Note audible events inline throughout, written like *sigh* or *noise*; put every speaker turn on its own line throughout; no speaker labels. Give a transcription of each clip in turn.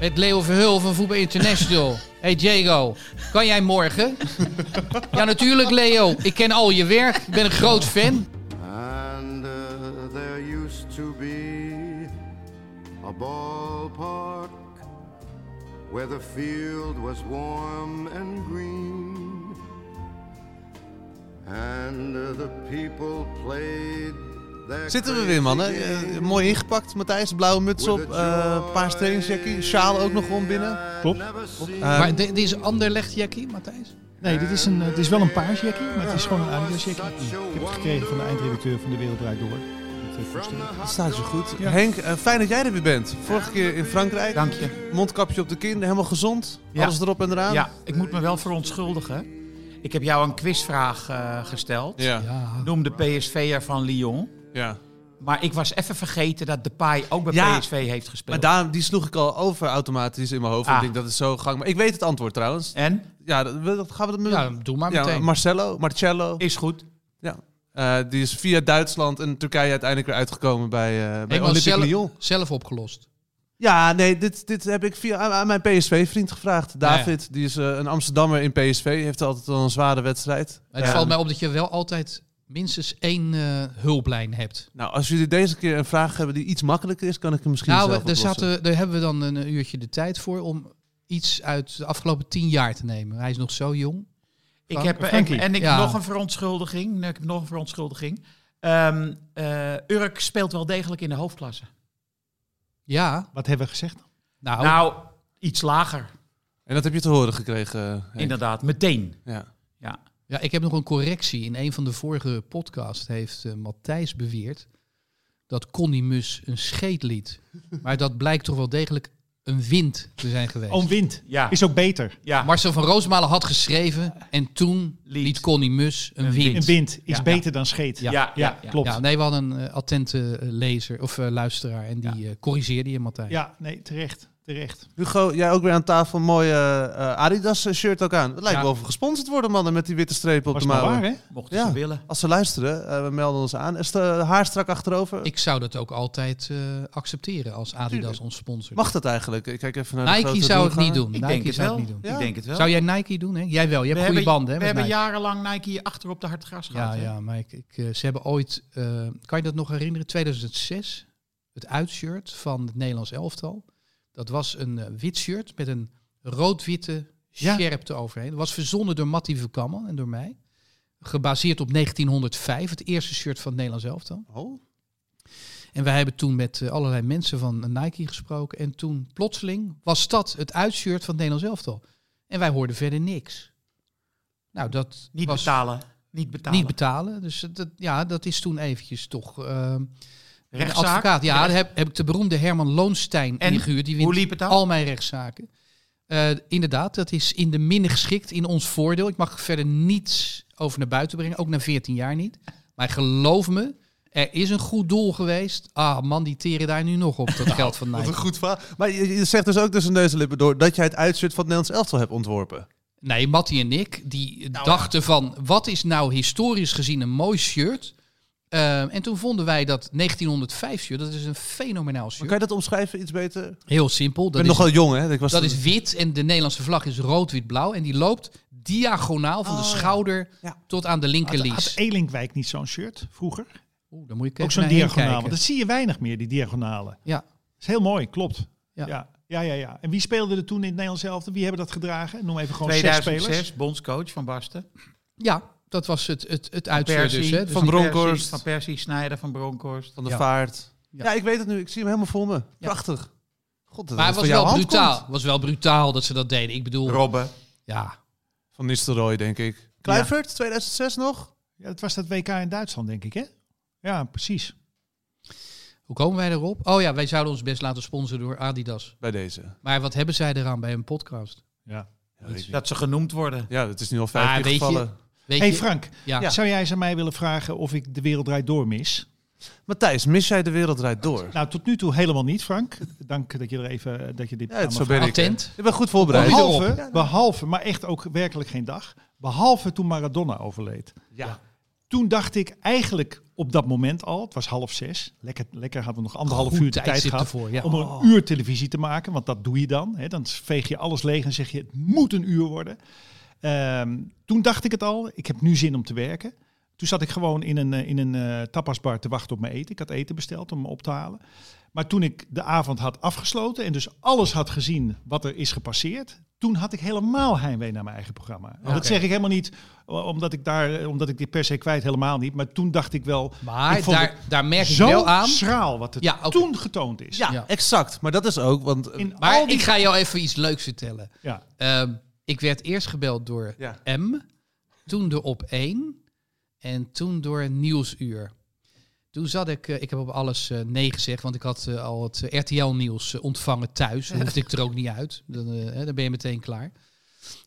Met Leo Verhul van Voetbal International. *laughs* Hey Diego, kan jij morgen? Ja, natuurlijk Leo. Ik ken al je werk. Ik ben een groot fan.
And uh, there used to be a ballpark where the field was warm and green. And uh, the people played
Zitten we weer, mannen. Eh, mooi ingepakt, Matthijs. Blauwe muts op, eh paars trainingsjackie. Sjaal ook nog rond binnen.
Klopt.
Eh,
Maar dit dit is Anderlecht Jackie, Matthijs?
Nee, dit is, een, eh, het is wel een paars jackie, maar het is gewoon een Adidas jackie. Ik heb het gekregen van de eindredacteur van De Wereld Draait Door.
Dat staat zo goed.
Ja.
Henk, fijn dat jij er weer bent. Vorige keer in Frankrijk.
Dank je.
Mondkapje op de kin, helemaal gezond.
Ja.
Alles erop en eraan.
Ja, ik moet me wel verontschuldigen. Ik heb jou een quizvraag gesteld.
Ja.
Ja.
Noem de PSV'er van Lyon.
Ja.
Maar ik was even vergeten dat Depay ook bij
Ja,
PSV heeft gespeeld.
Maar daar, die sloeg ik al over automatisch in mijn hoofd.
Ah.
Ik denk dat is zo gang. Maar ik weet het antwoord trouwens.
En?
Ja, dat, gaan we dat
Ja, doe maar
ja,
meteen.
Marcelo, Marcello.
Is goed.
Eh, die is via Duitsland en Turkije uiteindelijk weer uitgekomen bij, eh bij Olympique
zelf,
Lyon.
zelf opgelost.
Ja, nee, dit, dit heb ik via aan, aan mijn PSV-vriend gevraagd. David, die is eh, een Amsterdammer in PSV. Heeft altijd wel een zware wedstrijd.
Het
Ja.
valt mij op dat je wel altijd minstens één eh, hulplijn hebt.
Nou, als jullie deze keer een vraag hebben die iets makkelijker is, kan ik hem misschien
Nou,
zelf
we- daar, zaten, daar hebben we dan een uurtje de tijd voor om iets uit de afgelopen tien jaar te nemen. Hij is nog zo jong.
Ik heb, eh,
Frankie.
en, en ik
Ja.
nog een verontschuldiging. Ik heb nog een verontschuldiging. Ehm eh, Urk speelt wel degelijk in de hoofdklasse.
Ja,
Wat hebben we gezegd?
nou,
Nou, iets lager.
En dat heb je te horen gekregen, Henk.
Inderdaad, meteen.
Ja.
Ja.
ik heb nog een correctie. In een van de vorige podcasts heeft eh, Matthijs beweerd dat Connie Mus een scheet liet. *laughs* Maar dat blijkt toch wel degelijk een wind te zijn geweest.
Oh, wind.
Ja.
Is ook beter.
ja.
Marcel van Roosmalen had geschreven en toen
Liet.
liet Connie Mus een
Een
wind.
Een wind is
Ja.
beter dan scheet.
ja, ja, ja,
klopt.
Ja, nee, we hadden een eh, attente eh, lezer of eh, luisteraar en die corrigeerde je, Matthijs.
Ja, nee, terecht. Terecht.
Hugo, jij ook weer aan tafel. Mooi eh, Adidas-shirt ook aan. Het lijkt
Ja.
wel of we gesponsord worden, mannen, met die witte strepen op
Was
de mouwen.
waar, hè?
Mochten
Ja.
ze willen.
Als ze luisteren, eh, we melden ons aan. Is de haar strak achterover?
Ik zou dat ook altijd eh, accepteren als Adidas
Tuurlijk.
ons sponsort.
Mag dat eigenlijk? Ik kijk even naar de
Nike
grote
zou het niet doen.
Ik
Nike
denk het
zou
wel.
het niet doen.
Ja.
Ik denk het wel.
Zou jij Nike doen? Hè? Jij wel. Je hebt
we
goede
hebben,
banden. Hè,
we
met
hebben
Nike.
jarenlang Nike hier achter op de hartgras gehad.
Ja,
hè?
ja, maar ik, ik, ze hebben ooit, eh, kan je dat nog herinneren? 2006, het uitshirt van het Nederlands elftal. Dat was een eh, wit shirt met een rood-witte
Ja.
sjerpte overheen. Dat was verzonnen door Mattie Verkammen en door mij. Gebaseerd op 1905, het eerste shirt van het Nederlands elftal.
Oh.
En wij hebben toen met eh, allerlei mensen van Nike gesproken. En toen plotseling was dat het uitshirt van het Nederlands elftal. En wij hoorden verder niks. Nou, dat
Niet
was
betalen. Niet betalen.
niet betalen. Dus dat, ja, dat is toen eventjes toch... een
Rechtszaak?
advocaat. Ja, daar heb, heb ik de beroemde Herman Loonstein
En
ingehuurd. Die
hoe
wint
liep het dan?
al mijn rechtszaken. Eh, inderdaad, dat is in de minne geschikt in ons voordeel. Ik mag verder niets over naar buiten brengen, ook na 14 jaar niet. Maar geloof me, er is een goed doel geweest. Ah man, die teren daar nu nog op, dat *laughs* geld van
Wat
Nike.
een goed verhaal. Maar je, je zegt dus ook tussen deze lippen door dat jij het uitshirt van het Nederlands elftal hebt ontworpen.
Nee, Mattie en ik, die dachten van, wat is nou historisch gezien een mooi shirt? Eh, en toen vonden wij dat 1905 shirt, dat is een fenomenaal
Maar
shirt.
kan je dat omschrijven iets beter? Ik
Heel simpel. Dat
ben
is,
nogal jong, hè? Ik was
dat
toen-
is wit en de Nederlandse vlag is rood-wit-blauw. En die loopt diagonaal van de
Oh,
schouder
Ja.
tot aan de
Had,
linkerlies.
had Elinkwijk niet zo'n shirt vroeger?
Oeh, dan moet ik
Ook zo'n diagonaal. Want dat zie je weinig meer, die diagonalen.
Ja.
Dat is heel mooi, klopt.
Ja.
Ja. Ja, ja, ja. En wie speelde er toen in het Nederlands elftal? Wie hebben dat gedragen? Noem even gewoon zes spelers.
2006, bondscoach van Basten.
Ja, dat was het, het, het uitzet dus. Hè? Dus
Van Bronkhorst.
Van Persie, Snijder, Van Bronkhorst.
Van de
Ja.
vaart.
Ja.
Ja. ik weet het nu. Ik zie hem helemaal voor me. Prachtig. God, dat
maar het was wel brutaal.
komt.
was wel brutaal dat ze dat deden. Ik bedoel,
Robben.
ja.
Van Nistelrooy, denk ik. Kluivert, 2006 nog?
Ja, het was dat WK in Duitsland, denk ik, hè? Ja, precies.
Hoe komen wij erop? Oh ja, wij zouden ons best laten sponsoren door Adidas.
Bij deze.
Maar wat hebben zij eraan bij een podcast?
Ja.
Dat ze genoemd worden.
ja, het is nu al vijf
Ah,
keer
je-
gevallen.
Weet
hey? Frank,
Ja.
Ja.
zou jij eens aan mij willen vragen of ik de wereld draait door mis?
Matthijs, mis jij de wereld draait door?
Nou, tot nu toe helemaal niet, Frank. Dank dat je er even dat je dit
Ja,
aan
het,
me
zo ben ik.
Attent.
Ik ben goed voorbereid.
Behalve, behalve, maar echt ook werkelijk geen dag. Behalve toen Maradona overleed.
Ja.
Toen dacht ik eigenlijk op dat moment al, het was half zes. Lekker, lekker hadden we nog anderhalf
Goed
uur de tijd gehad
ervoor, ja.
om er een uur televisie te maken. Want dat doe je dan. Hè. Dan veeg je alles leeg en zeg je het moet een uur worden. Ehm, toen dacht ik het al, ik heb nu zin om te werken. Toen zat ik gewoon in een, eh, in een eh, tapasbar te wachten op mijn eten. Ik had eten besteld om me op te halen. Maar toen ik de avond had afgesloten en dus alles had gezien wat er is gepasseerd, toen had ik helemaal heimwee naar mijn eigen programma. En Dat zeg ik helemaal niet omdat ik daar, eh, omdat ik dit per se kwijt, helemaal niet. Maar toen dacht ik wel,
Maar
ik vond
daar,
het
daar merk ik
zo
wel aan.
schraal wat het
Ja,
toen getoond is.
Ja,
Ja.
exact. Maar dat is ook, want...
In
Maar
al die...
ik ga jou even iets leuks vertellen.
ja.
Ehm, ik werd eerst gebeld door
Ja.
M, toen door Op 1 en toen door Nieuwsuur. Toen zat ik, eh, ik heb op alles eh, nee gezegd, want ik had eh, al het RTL-nieuws ontvangen thuis. Dan hoefde ik er ook niet uit. Dan, hè, dan ben je meteen klaar.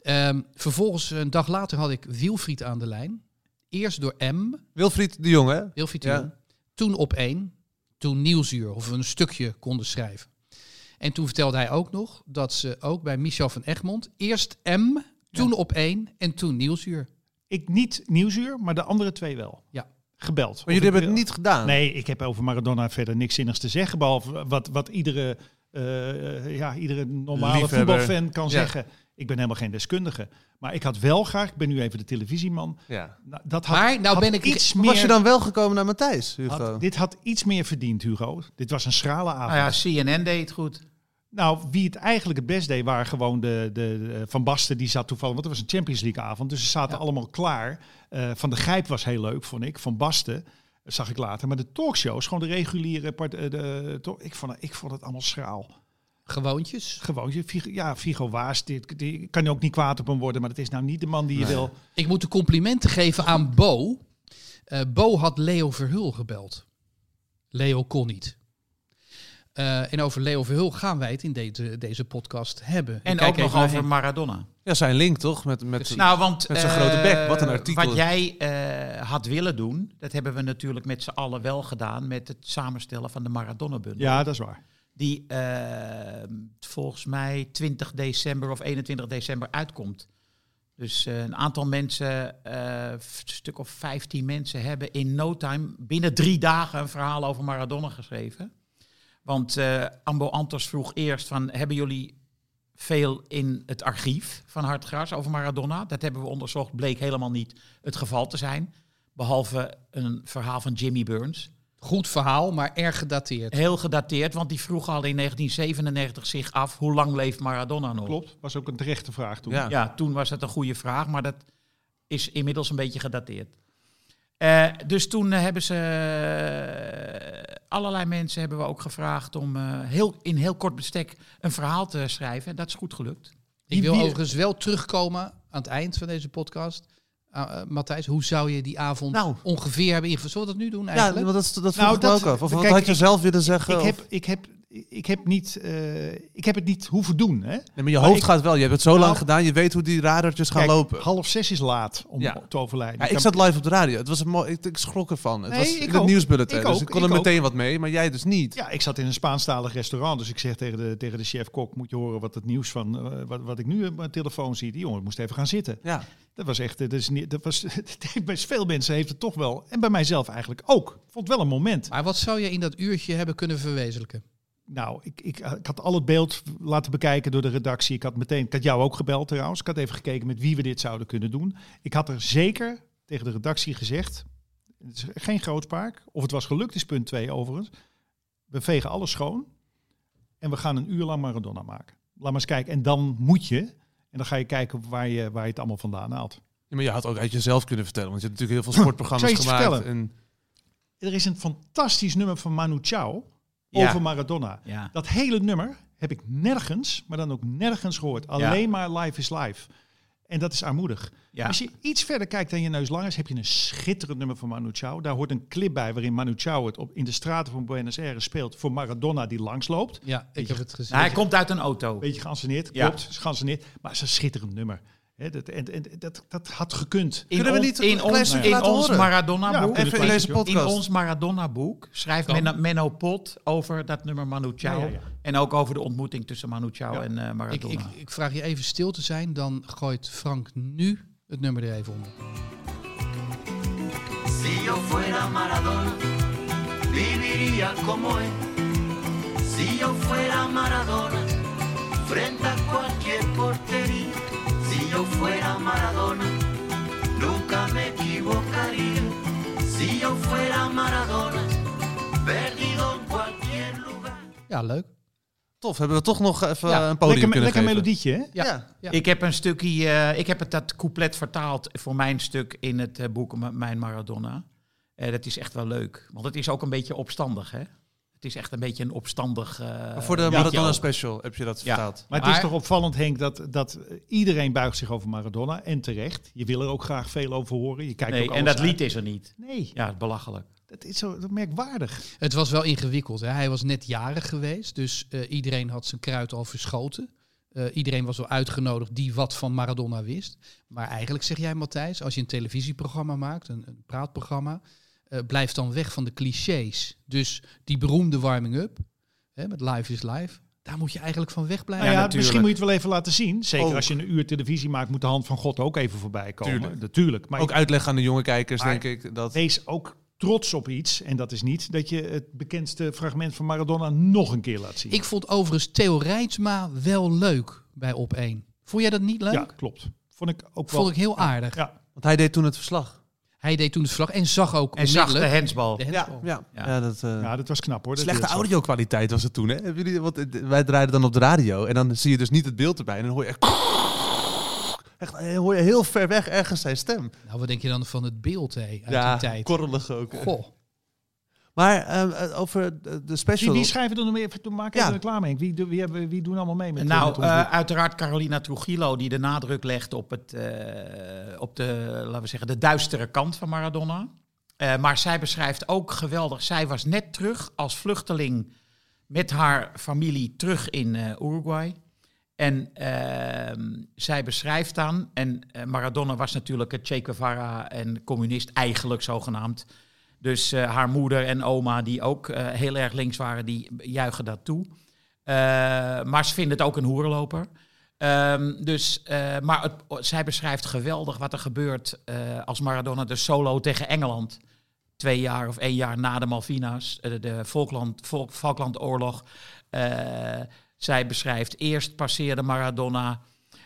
Ehm, vervolgens, een dag later, had ik Wilfried aan de lijn. Eerst door M,
Wilfried de Jong, hè?
Wilfried
Ja.
Jong. Toen op één. Toen Nieuwsuur, of we een stukje konden schrijven. En toen vertelde hij ook nog dat ze ook bij Michel van Egmond eerst M, toen op één en toen Nieuwsuur.
Ik niet Nieuwsuur, maar de andere twee wel.
Ja.
Gebeld.
Maar jullie hebben het niet gedaan.
Nee, ik heb over Maradona verder niks zinnigs te zeggen. Behalve wat, wat iedere, eh, ja, iedere normale
Liefhebber.
voetbalfan kan
Ja.
zeggen. Ik ben helemaal geen deskundige. Maar ik had wel graag, ik ben nu even de televisieman.
Ja.
Nou, dat had,
Maar nou
had
ben ik-
iets
Maar
meer...
Was je dan wel gekomen naar Matthijs, Hugo?
had- dit had iets meer verdiend, Hugo. Dit was een schrale avond.
Nou ja, CNN deed het goed.
Nou, wie het eigenlijk het best deed, waren gewoon de, de, de- Van Basten. Die zat toevallig, want het was een Champions League avond. Dus ze zaten allemaal klaar. Eh, van de Grijp was heel leuk, vond ik. Van Basten eh, zag ik later. Maar de talkshows, gewoon de reguliere... Part, eh, de, ik, vond, het- ik vond het allemaal schraal.
Gewoontjes.
Gewoon, je- Figo- ja, Figo Waas, dit, die kan je ook niet kwaad op hem worden. Maar het is nou niet de man die je
Nee.
wil...
Ik moet de complimenten geven aan Bo. Eh, Bo had Leo Verhul gebeld. Leo kon niet. Eh, en over Leo Verhul gaan wij het in deze, deze podcast hebben. Ik
En ook nog over. Maradona.
Ja, zijn link toch? Met, met,
Nou, want
Met zo'n
eh,
grote bek, wat een artikel.
Wat jij eh, had willen doen, dat hebben we natuurlijk met z'n allen wel gedaan met het samenstellen van de Maradona-bundel.
Ja, dat is waar.
Die eh, volgens mij 20 december of 21 december uitkomt. Dus eh, een aantal mensen, eh, een stuk of 15 mensen, hebben in no time binnen drie dagen een verhaal over Maradona geschreven. Want eh, Ambo Antos vroeg eerst van, hebben jullie veel in het archief van Hartgras over Maradona? Dat hebben we onderzocht, bleek helemaal niet het geval te zijn. Behalve een verhaal van Jimmy Burns.
Goed verhaal, maar erg gedateerd.
Heel gedateerd, want die vroeg al in 1997 zich af, hoe lang leeft Maradona nog?
Klopt, was ook een terechte vraag toen.
Ja.
Ja, toen was het een goede vraag, maar dat is inmiddels een beetje gedateerd. Eh, dus toen eh, hebben ze, eh, allerlei mensen hebben we ook gevraagd om eh, heel, in heel kort bestek een verhaal te schrijven. En dat is goed gelukt.
Ik wil overigens wel terugkomen aan het eind van deze podcast. Matthijs, hoe zou je die avond
Nou.
ongeveer hebben ingevuld? Zullen we dat nu doen
ja,
eigenlijk?
want dat, is- dat vroeg
Nou,
ik
dat-
ook af. Of wat
kijk,
had je
ik-
zelf willen zeggen?
Ik
of-
heb, ik, heb, ik, heb niet, eh, ik heb het niet hoeven doen. Hè?
Nee, maar je
maar
hoofd
ik-
gaat wel. Je hebt het zo
Nou,
lang gedaan. Je weet hoe die radartjes gaan
Kijk,
lopen.
half zes is laat om
Ja.
te overlijden.
Ja, ik zat live op de radio. Het was een mooi, ik, ik schrok ervan. Het
Nee,
was
ik
in het nieuwsbulletin.
Ik
dus
ook,
ik kon
ik
er
ook.
meteen wat mee, maar jij dus niet.
Ja, ik zat in een Spaanstalig restaurant, dus ik zeg tegen de, tegen de chef-kok, moet je horen wat het nieuws van, eh, wat, wat ik nu op mijn telefoon zie. Die jongen moest even gaan zitten.
Ja.
Dat was echt, dat is niet, dat was, *laughs* bij veel mensen heeft het toch wel, en bij mijzelf eigenlijk ook. Ik vond het wel een moment.
Maar wat zou je in dat uurtje hebben kunnen verwezenlijken?
Nou, ik, ik, ik had al het beeld laten bekijken door de redactie. Ik had meteen, ik had jou ook gebeld trouwens. Ik had even gekeken met wie we dit zouden kunnen doen. Ik had er zeker tegen de redactie gezegd, het is geen grootspraak. Of het was gelukt is punt twee overigens. We vegen alles schoon. en we gaan een uur lang Maradona maken. Laat maar eens kijken. En dan moet je, en dan ga je kijken waar je, waar je het allemaal vandaan haalt.
Ja, maar je had ook uit jezelf kunnen vertellen. Want je hebt natuurlijk heel veel *laughs* sportprogramma's gemaakt. En,
Er is een fantastisch nummer van Manu Chao
Ja.
over Maradona.
Ja.
Dat hele nummer heb ik nergens, maar dan ook nergens gehoord. Alleen maar Life is Life. En dat is armoedig.
Ja.
Als je iets verder kijkt dan je neus lang is, heb je een schitterend nummer van Manu Chao. Daar hoort een clip bij waarin Manu Chao het op, in de straten van Buenos Aires speelt voor Maradona die langsloopt.
Ja, ik heb het gezien.
Nou, hij komt uit een auto.
Beetje geanceneerd,
Ja.
klopt, geanceneerd. Maar het is een schitterend nummer. Hè, dat, en, en, dat, dat had gekund.
In,
Kunnen we niet een
in
klein
ons,
stukje
in
laten
ons
horen?
Maradona-boek
Ja,
even in deze
stukje.
In
podcast.
ons Maradona-boek schrijft. Menno, Menno Pot over dat nummer Manu Chao.
Ja, ja, ja.
En ook over de ontmoeting tussen Manu Chao
Ja.
en eh,
ik,
Maradona.
ik, ik vraag je even stil te zijn, dan gooit Frank nu het nummer er even onder.
Si yo fuera Maradona, viviría como él. Si yo fuera Maradona, frente a cualquier portería. Fuera Maradona, nunca me equivocaría. Si yo fuera Maradona, perdido en cualquier lugar.
Ja, leuk.
tof, hebben we toch nog even
Ja,
een podium
Lekker,
kunnen
lekker
geven.
melodietje, hè?
Ja.
Ja.
Ja.
Ik heb een stukje, eh, ik heb het dat couplet vertaald voor mijn stuk in het eh, boek M- Mijn Maradona. Eh, dat is echt wel leuk, want het is ook een beetje opstandig, hè? Het is echt een beetje een opstandig. eh,
Maar voor de Maradona
ook.
special heb je dat
Ja.
vertaald.
Maar het is toch opvallend, Henk, dat, dat iedereen buigt zich over Maradona. En terecht. Je wil er ook graag veel over horen. Je kijkt ook
Nee, en dat
uit.
lied is er niet.
Nee,
Ja, belachelijk.
dat is zo merkwaardig.
Het was wel ingewikkeld. Hè? Hij was net jarig geweest, dus eh, iedereen had zijn kruid al verschoten. Eh, iedereen was wel uitgenodigd die wat van Maradona wist. Maar eigenlijk zeg jij, Matthijs, als je een televisieprogramma maakt, een, een praatprogramma, eh, blijf dan weg van de clichés. Dus die beroemde warming-up, hè, met Live is Live, daar moet je eigenlijk van wegblijven.
Nou ja, misschien moet je het wel even laten zien. Zeker
Ook.
als je een uur televisie maakt, moet de hand van God ook even voorbij komen.
Tuurlijk.
Natuurlijk. Maar
Ook uitleggen aan de jonge kijkers, denk ik. Dat...
wees ook trots op iets. En dat is niet dat je het bekendste fragment van Maradona nog een keer laat zien.
Ik vond overigens Theo Rijtsma wel leuk bij Op 1. Vond jij dat niet leuk?
Ja, klopt. Vond ik ook wel.
Vond ik heel aardig.
Ja.
Want hij deed toen het verslag.
Hij deed toen het vlag en zag ook
En zag de hensbal.
de hensbal.
ja.
Ja.
ja dat, eh,
ja, dat was knap hoor. dat
Slechte audio-kwaliteit was het toen, hè? Hebben jullie, want eh, wij draaiden dan op de radio en dan zie je dus niet het beeld erbij. En dan hoor je echt... echt eh, hoor je heel ver weg ergens zijn stem.
Nou, wat denk je dan van het beeld hè, uit
ja,
die tijd?
korrelig ook.
Goh.
Maar eh, eh, over de, de
Wie,
special...
wie schrijven er nog meer? Even- Maak
Ja.
even reclame, Henk. Wie, wie, hebben, wie doen allemaal mee met,
nou,
met boek?
uiteraard Carolina Trujillo, die de nadruk legt op, het, eh, op de, laten we zeggen, de duistere kant van Maradona. Eh, maar zij beschrijft ook geweldig. Zij was net terug als vluchteling met haar familie terug in eh, Uruguay. En ehm, zij beschrijft dan, en Maradona was natuurlijk het Che Guevara en communist eigenlijk zogenaamd. Dus eh, haar moeder en oma, die ook eh, heel erg links waren, die juichen dat toe. Eh, maar ze vinden het ook een hoerenloper. Ehm, dus, maar het, zij beschrijft geweldig wat er gebeurt als Maradona de solo tegen Engeland. Twee jaar of één jaar na de Malvina's, de Falkland, Falk- Falklandoorlog. Zij beschrijft eerst passeerde Maradona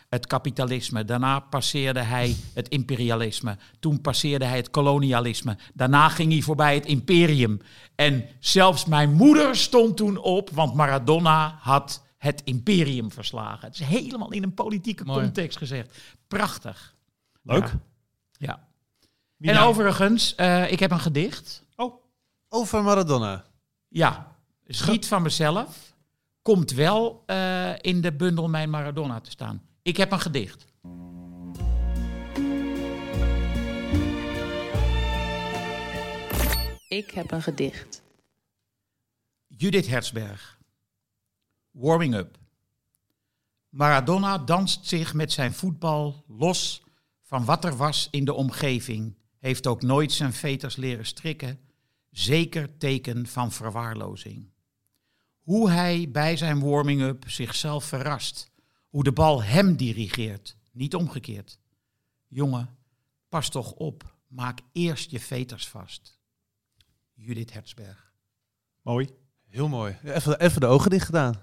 het kapitalisme. Daarna passeerde hij het imperialisme. Toen passeerde hij het kolonialisme. Daarna ging hij voorbij het imperium. En zelfs mijn moeder stond toen op, want Maradona had het imperium verslagen. Het is helemaal in een politieke
Mooi.
context gezegd. Prachtig.
Leuk.
Ja. En
nou?
overigens, eh, ik heb een gedicht.
Oh,
Over Maradona.
Ja, is niet van mezelf. Komt wel eh, in de bundel Mijn Maradona te staan. Ik heb een gedicht.
Ik heb een gedicht.
Judith Hertzberg. Warming up. Maradona danst zich met zijn voetbal los van wat er was in de omgeving. Heeft ook nooit zijn veters leren strikken. Zeker teken van verwaarlozing. Hoe hij bij zijn warming-up zichzelf verrast. Hoe de bal hem dirigeert, niet omgekeerd. Jongen, pas toch op. Maak eerst je veters vast. Judith Hertzberg.
mooi.
Heel mooi. Even, even de ogen dicht gedaan.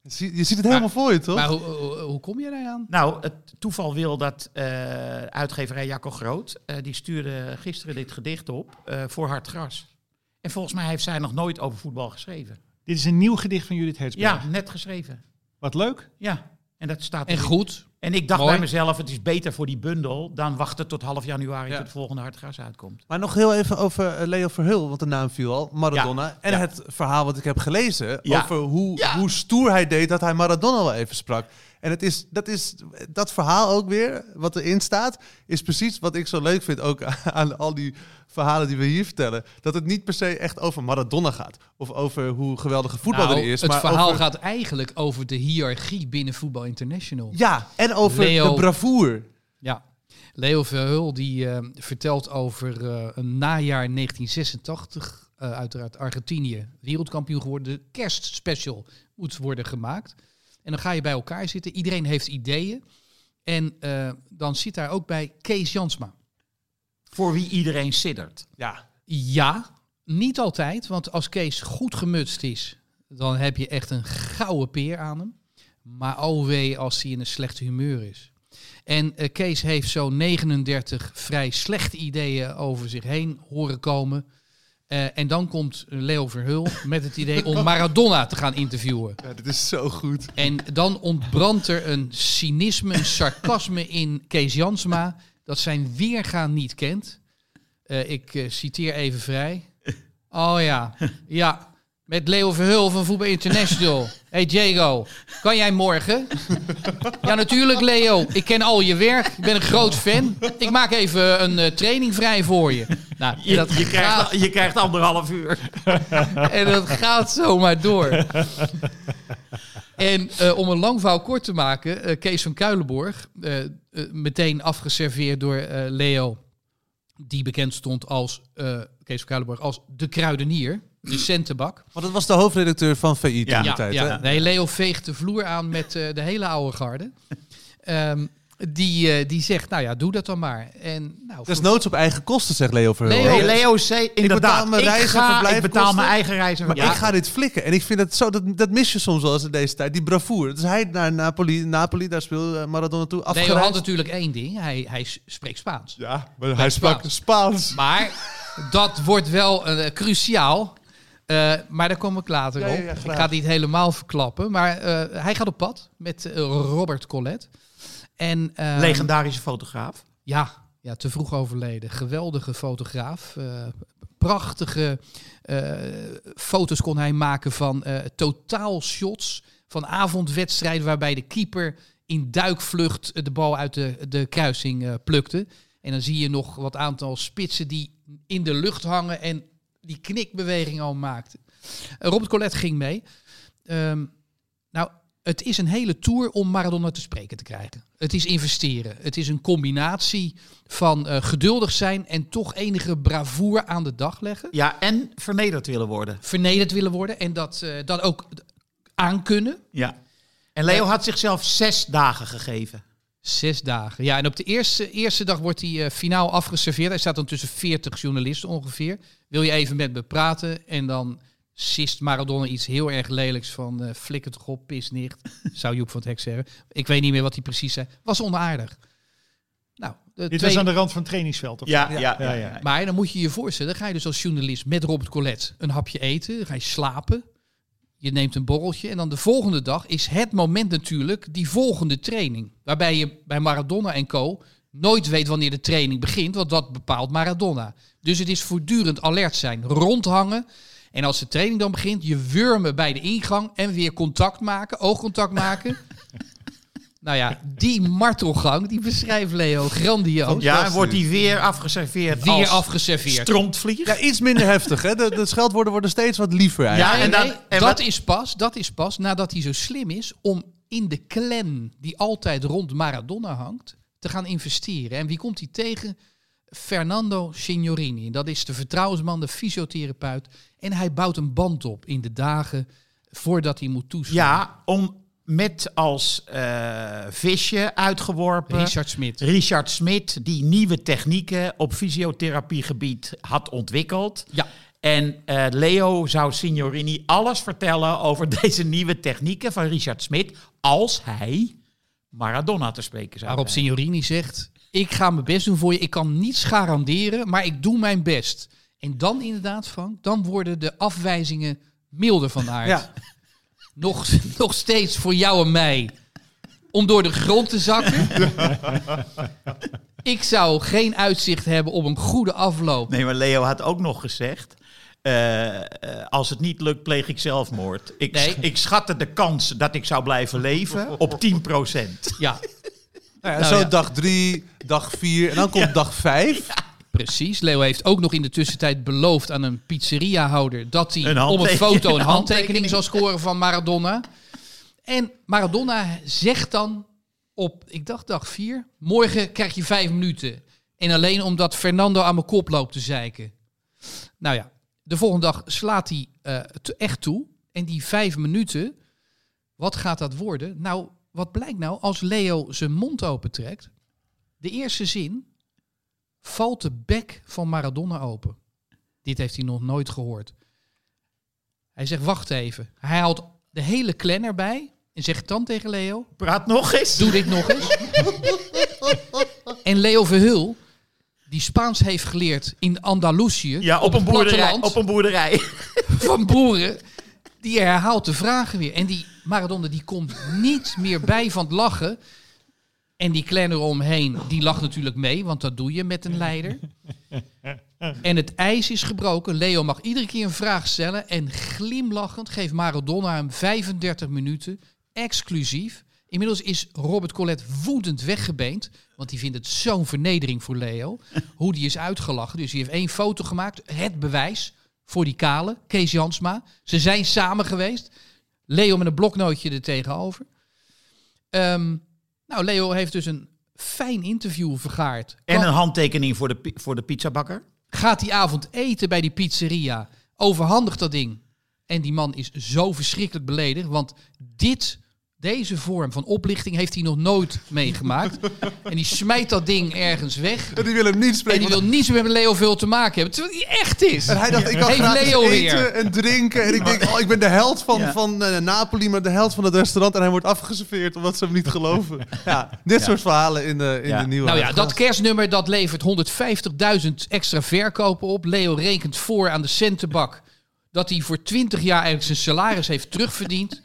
Je ziet, je ziet het helemaal voor je, toch?
Maar hoe, hoe, hoe kom je daar aan?
Nou, het toeval wil dat eh, uitgeverij Jacco Groot, eh, die stuurde gisteren dit gedicht op eh, voor Hard Gras. En volgens mij heeft zij nog nooit over voetbal geschreven.
Dit is een nieuw gedicht van Judith Hertzberg.
Ja, net geschreven.
Wat leuk.
Ja, en dat staat
En goed.
En ik dacht
Mooi.
bij mezelf, het is beter voor die bundel dan wachten tot half januari
Ja.
tot het volgende Hartgras uitkomt.
Maar nog heel even over eh, Leo Verhul, want de naam viel al. Maradona. En
ja.
het verhaal wat ik heb gelezen
Ja.
over hoe,
Ja.
hoe stoer hij deed dat hij Maradona wel even sprak. En het is, dat, is, dat verhaal ook weer, wat erin staat, is precies wat ik zo leuk vind ook *laughs* aan al die verhalen die we hier vertellen. Dat het niet per se echt over Maradona gaat. Of over hoe geweldige voetballer
Nou,
hij is.
het
maar
verhaal
over,
gaat eigenlijk over de hiërarchie binnen Voetbal International.
Ja, en over
Leo-
de bravoure.
Ja. Leo Verheul die eh, vertelt over eh, een najaar 1986, eh, uiteraard Argentinië, wereldkampioen geworden. De kerstspecial moet worden gemaakt. En dan ga je bij elkaar zitten. Iedereen heeft ideeën. En eh, dan zit daar ook bij Kees Jansma.
Voor wie iedereen siddert.
Ja,
Ja, niet altijd. Want als Kees goed gemutst is, dan heb je echt een gouden peer aan hem. Maar wee als hij in een slecht humeur is. En eh, Kees heeft zo'n 39 vrij slechte ideeën over zich heen horen komen. Eh, en dan komt Leo Verhul met het idee om *laughs* Maradona te gaan interviewen.
ja, dit is zo goed.
En dan ontbrandt er een cynisme, een sarcasme in Kees Jansma dat zijn weergaan niet kent. Eh, ik eh, citeer even vrij. Oh ja, ja, met Leo Verhul van Voetbal International. *laughs* Hey Diego, kan jij morgen? Ja, natuurlijk Leo. Ik ken al je werk. Ik ben een groot fan. Ik maak even een eh, training vrij voor je. Nou,
Je,
dat
je,
gaat-
krijgt, je krijgt anderhalf uur. *laughs*
en dat gaat zomaar door. En eh, om een lang verhaal kort te maken, eh, Kees van Kuilenborg, eh, eh, meteen afgeserveerd door eh, Leo, die bekend stond als eh, Kees van Kuilenborg als de kruidenier, de centenbak.
Want dat was de hoofdredacteur van VI toen
Ja,
de tijd. hè?
ja. Nee, Leo veegt de vloer aan met eh, de hele oude garde. *laughs* Ehm, die, eh, die zegt, nou ja, doe dat dan maar. En, nou,
Desnoods op eigen kosten, zegt Leo Verhul.
Leo-
Nee, Leo zei
betaal
inderdaad,
mijn
ik,
reizen,
ga, ik
verblijfkosten.
betaal mijn eigen reizen.
Maar
Ja.
ik ga dit flikken. En ik vind het zo, dat, dat mis je soms wel eens in deze tijd. Die bravoure. Dus hij naar Napoli, Napoli daar speelde eh, Maradona toe.
Leo had
Afgereisd.
natuurlijk één ding, hij, hij spreekt Spaans.
Ja, maar
hij sprak
Spaans.
Maar dat wordt wel cruciaal. Eh, maar daar kom ik later
Ja,
op.
ja,
ik ga het niet helemaal verklappen. Maar eh, hij gaat op pad met eh, Robert Collet. En, ehm,
Legendarische fotograaf.
Ja, ja, te vroeg overleden. Geweldige fotograaf. eh, prachtige eh, foto's kon hij maken van eh totaalshots. Van avondwedstrijden waarbij de keeper in duikvlucht de bal uit de, de kruising eh, plukte. En dan zie je nog wat aantal spitsen die in de lucht hangen en die knikbeweging al maakten. Eh, Robert Collet ging mee. Ehm, nou, het is een hele tour om Maradona te spreken te krijgen. Het is investeren. Het is een combinatie van eh, geduldig zijn en toch enige bravoure aan de dag leggen.
Ja, en vernederd willen worden.
Vernederd willen worden en dat, eh, dat ook aankunnen.
Ja. En Leo had zichzelf zes dagen gegeven.
Zes dagen. Ja, en op de eerste, eerste dag wordt hij eh, finaal afgeserveerd. Hij staat dan tussen 40 journalisten ongeveer. Wil je even met me praten? En dan sist Maradona iets heel erg lelijks van eh flikker toch op, pisnicht. *laughs* Zou Joep van het Hek zeggen. Ik weet niet meer wat hij precies zei. Was onaardig. Nou, de
Dit
twee-
was aan de rand van het trainingsveld. Of
Ja,
zo?
ja,
ja,
ja.
ja.
Maar dan moet je je voorstellen, dan ga je dus als journalist met Robert Collet een hapje eten, dan ga je slapen, je neemt een borreltje en dan de volgende dag is het moment natuurlijk die volgende training. Waarbij je bij Maradona en co. nooit weet wanneer de training begint, want dat bepaalt Maradona. Dus het is voortdurend alert zijn, rondhangen. En als de training dan begint, je wurmen bij de ingang en weer contact maken, oogcontact maken. *laughs* nou ja, die martelgang, die beschrijft Leo grandioos.
Ja, en wordt hij weer afgeserveerd
Weer
als
afgeserveerd.
strontvlieg.
Ja, iets minder heftig. Hè? De, de scheldwoorden worden steeds wat liever eigenlijk.
Ja, en
Nee,
dan-
nee,
en
dat,
wat-
is pas, dat is pas nadat hij zo slim is om in de clan die altijd rond Maradona hangt, te gaan investeren. En wie komt hij tegen? Fernando Signorini. Dat is de vertrouwensman, de fysiotherapeut. En hij bouwt een band op in de dagen voordat hij moet toeslaan.
Ja, om met als eh, visje uitgeworpen
Richard Smit.
Richard Smit, die nieuwe technieken op fysiotherapiegebied had ontwikkeld.
Ja,
En eh, Leo zou Signorini alles vertellen over *laughs* deze nieuwe technieken van Richard Smit, als hij Maradona te spreken zou
waarop. Signorini zegt, ik ga mijn best doen voor je. Ik kan niets garanderen, maar ik doe mijn best. En dan inderdaad, Frank, dan worden de afwijzingen Milde van aard.
Ja. *laughs*
Nog, *laughs* nog steeds voor jou en mij. Om door de grond te zakken. Ik zou geen uitzicht hebben op een goede afloop.
Nee, maar Leo had ook nog gezegd... eh, eh, als het niet lukt, pleeg ik zelfmoord. Ik,
Nee.
ik schatte de kans dat ik zou blijven leven op 10
Ja,
Nou ja,
Nou
zo
ja.
dag drie, dag vier en dan komt dag vijf.
Precies. Leo heeft ook nog in de tussentijd beloofd aan een pizzeriahouder... dat hij op een foto een handtekening zou scoren van Maradona. En Maradona zegt dan op, ik dacht dag vier... morgen krijg je vijf minuten. En alleen omdat Fernando aan mijn kop loopt te zeiken. Nou ja, de volgende dag slaat hij eh, te- echt toe. En die vijf minuten, wat gaat dat worden? Nou, wat blijkt nou als Leo zijn mond opentrekt? De eerste zin valt de bek van Maradona open. Dit heeft hij nog nooit gehoord. Hij zegt, wacht even. Hij haalt de hele clan erbij en zegt dan tegen Leo,
Praat nog eens.
doe dit nog eens. *laughs* en Leo Verhul, die Spaans heeft geleerd in Andalusië,
Ja, op,
het
een boerderij. Op een boerderij. *laughs*
van boeren, die herhaalt de vragen weer. En die Maradona die komt niet meer bij van het lachen. En die clan eromheen, die lacht natuurlijk mee, want dat doe je met een leider. En het ijs is gebroken. Leo mag iedere keer een vraag stellen. En glimlachend geeft Maradona hem 35 minuten exclusief. Inmiddels is Robert Collet woedend weggebeend. Want die vindt het zo'n vernedering voor Leo. Hoe die is uitgelachen. Dus die heeft één foto gemaakt. Het bewijs voor die kale, Kees Jansma. Ze zijn samen geweest. Leo met een bloknootje er tegenover. Ehm, nou, Leo heeft dus een fijn interview vergaard.
En
Kan-
een handtekening voor de, voor de pizzabakker.
gaat die avond eten bij die pizzeria. Overhandigt dat ding. En die man is zo verschrikkelijk beledigd. Want dit, deze vorm van oplichting heeft hij nog nooit meegemaakt. en die smijt dat ding ergens weg.
En die willen hem niet
En
spreken.
die wil niets meer met Leo veel te maken hebben. Terwijl hij echt is.
En hij dacht, ik kan
Heeft
gratis
Leo
eten
weer.
en drinken. En ik denk, oh, ik ben de held van,
Ja.
van eh, Napoli, maar de held van het restaurant. En hij wordt afgeserveerd omdat ze hem niet geloven. Ja, dit soort verhalen in de, in
Ja.
de nieuwe
Nou ja, dat kerstnummer dat levert 150.000 extra verkopen op. Leo rekent voor aan de centenbak dat hij voor 20 jaar eigenlijk zijn salaris heeft terugverdiend.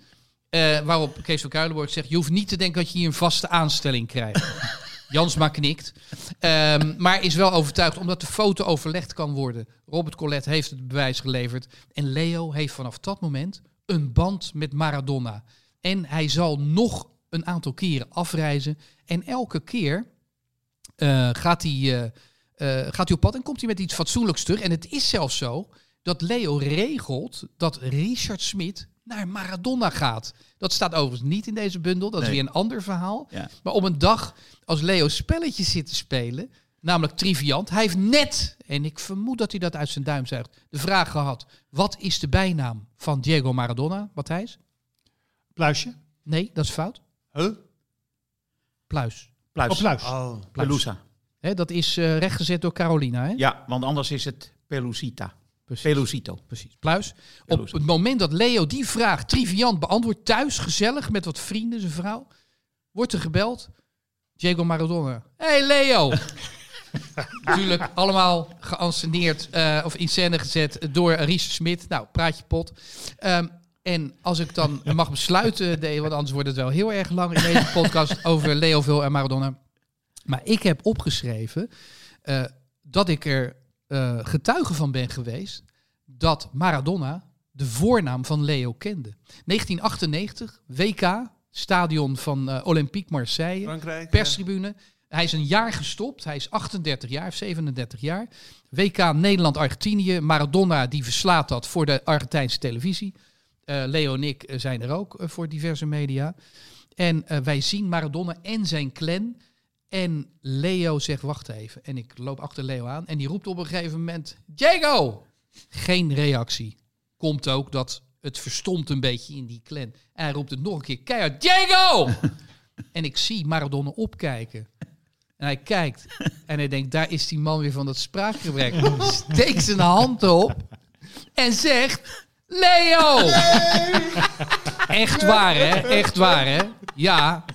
Eh, waarop Kees van Kuilenborg zegt, je hoeft niet te denken dat je hier een vaste aanstelling krijgt. *laughs* Jansma knikt. Ehm, maar is wel overtuigd omdat de foto overlegd kan worden. Robert Collet heeft het bewijs geleverd. En Leo heeft vanaf dat moment een band met Maradona. En hij zal nog een aantal keren afreizen. En elke keer eh, gaat, hij, eh, gaat hij op pad en komt hij met iets fatsoenlijks terug. En het is zelfs zo dat Leo regelt dat Richard Smit naar Maradona gaat. Dat staat overigens niet in deze bundel. Dat is weer een ander verhaal.
Ja.
Maar op een dag als Leo spelletjes zit te spelen, namelijk Triviant, hij heeft net, en ik vermoed dat hij dat uit zijn duim zuigt, de vraag gehad: wat is de bijnaam van Diego Maradona, Matthijs?
Pluisje?
Nee, dat is fout.
Huh?
Pluis.
Pluis.
Pluis.
Oh.
Pelusa.
Hè, dat is eh, rechtgezet door Carolina. Hè?
Ja, want anders is het Pelusita.
Precies.
Pelusito.
Precies. Pluis. Op het moment dat Leo die vraag triviant beantwoordt, thuis gezellig met wat vrienden, zijn vrouw, wordt er gebeld. Diego Maradona. Hey Leo! *laughs* Natuurlijk allemaal geanceneerd eh, of in scène gezet door Richard Smit. Nou, praat je pot. Ehm, en als ik dan *laughs* mag besluiten, nee, want anders wordt het wel heel erg lang in deze podcast *laughs* over Leoville en Maradona. Maar ik heb opgeschreven eh, dat ik er eh, getuige van ben geweest dat Maradona de voornaam van Leo kende. 1998, WK, stadion van eh, Olympique Marseille,
Frankrijk.
perstribune. Hij is een jaar gestopt. Hij is 38 jaar, 37 jaar. WK Nederland-Argentinië. Maradona die verslaat dat voor de Argentijnse televisie. Eh, Leo en ik zijn er ook voor diverse media. En wij zien Maradona en zijn clan. En Leo zegt, wacht even. En ik loop achter Leo aan. En die roept op een gegeven moment, Diego! Geen reactie. Komt ook dat het verstomt een beetje in die clan. En hij roept het nog een keer keihard, Diego! *laughs* en ik zie Maradona opkijken. En hij kijkt en hij denkt, daar is die man weer van dat spraakgebrek. *laughs* Steekt zijn hand op en zegt, Leo! Echt waar, hè? Echt waar, hè? Ja.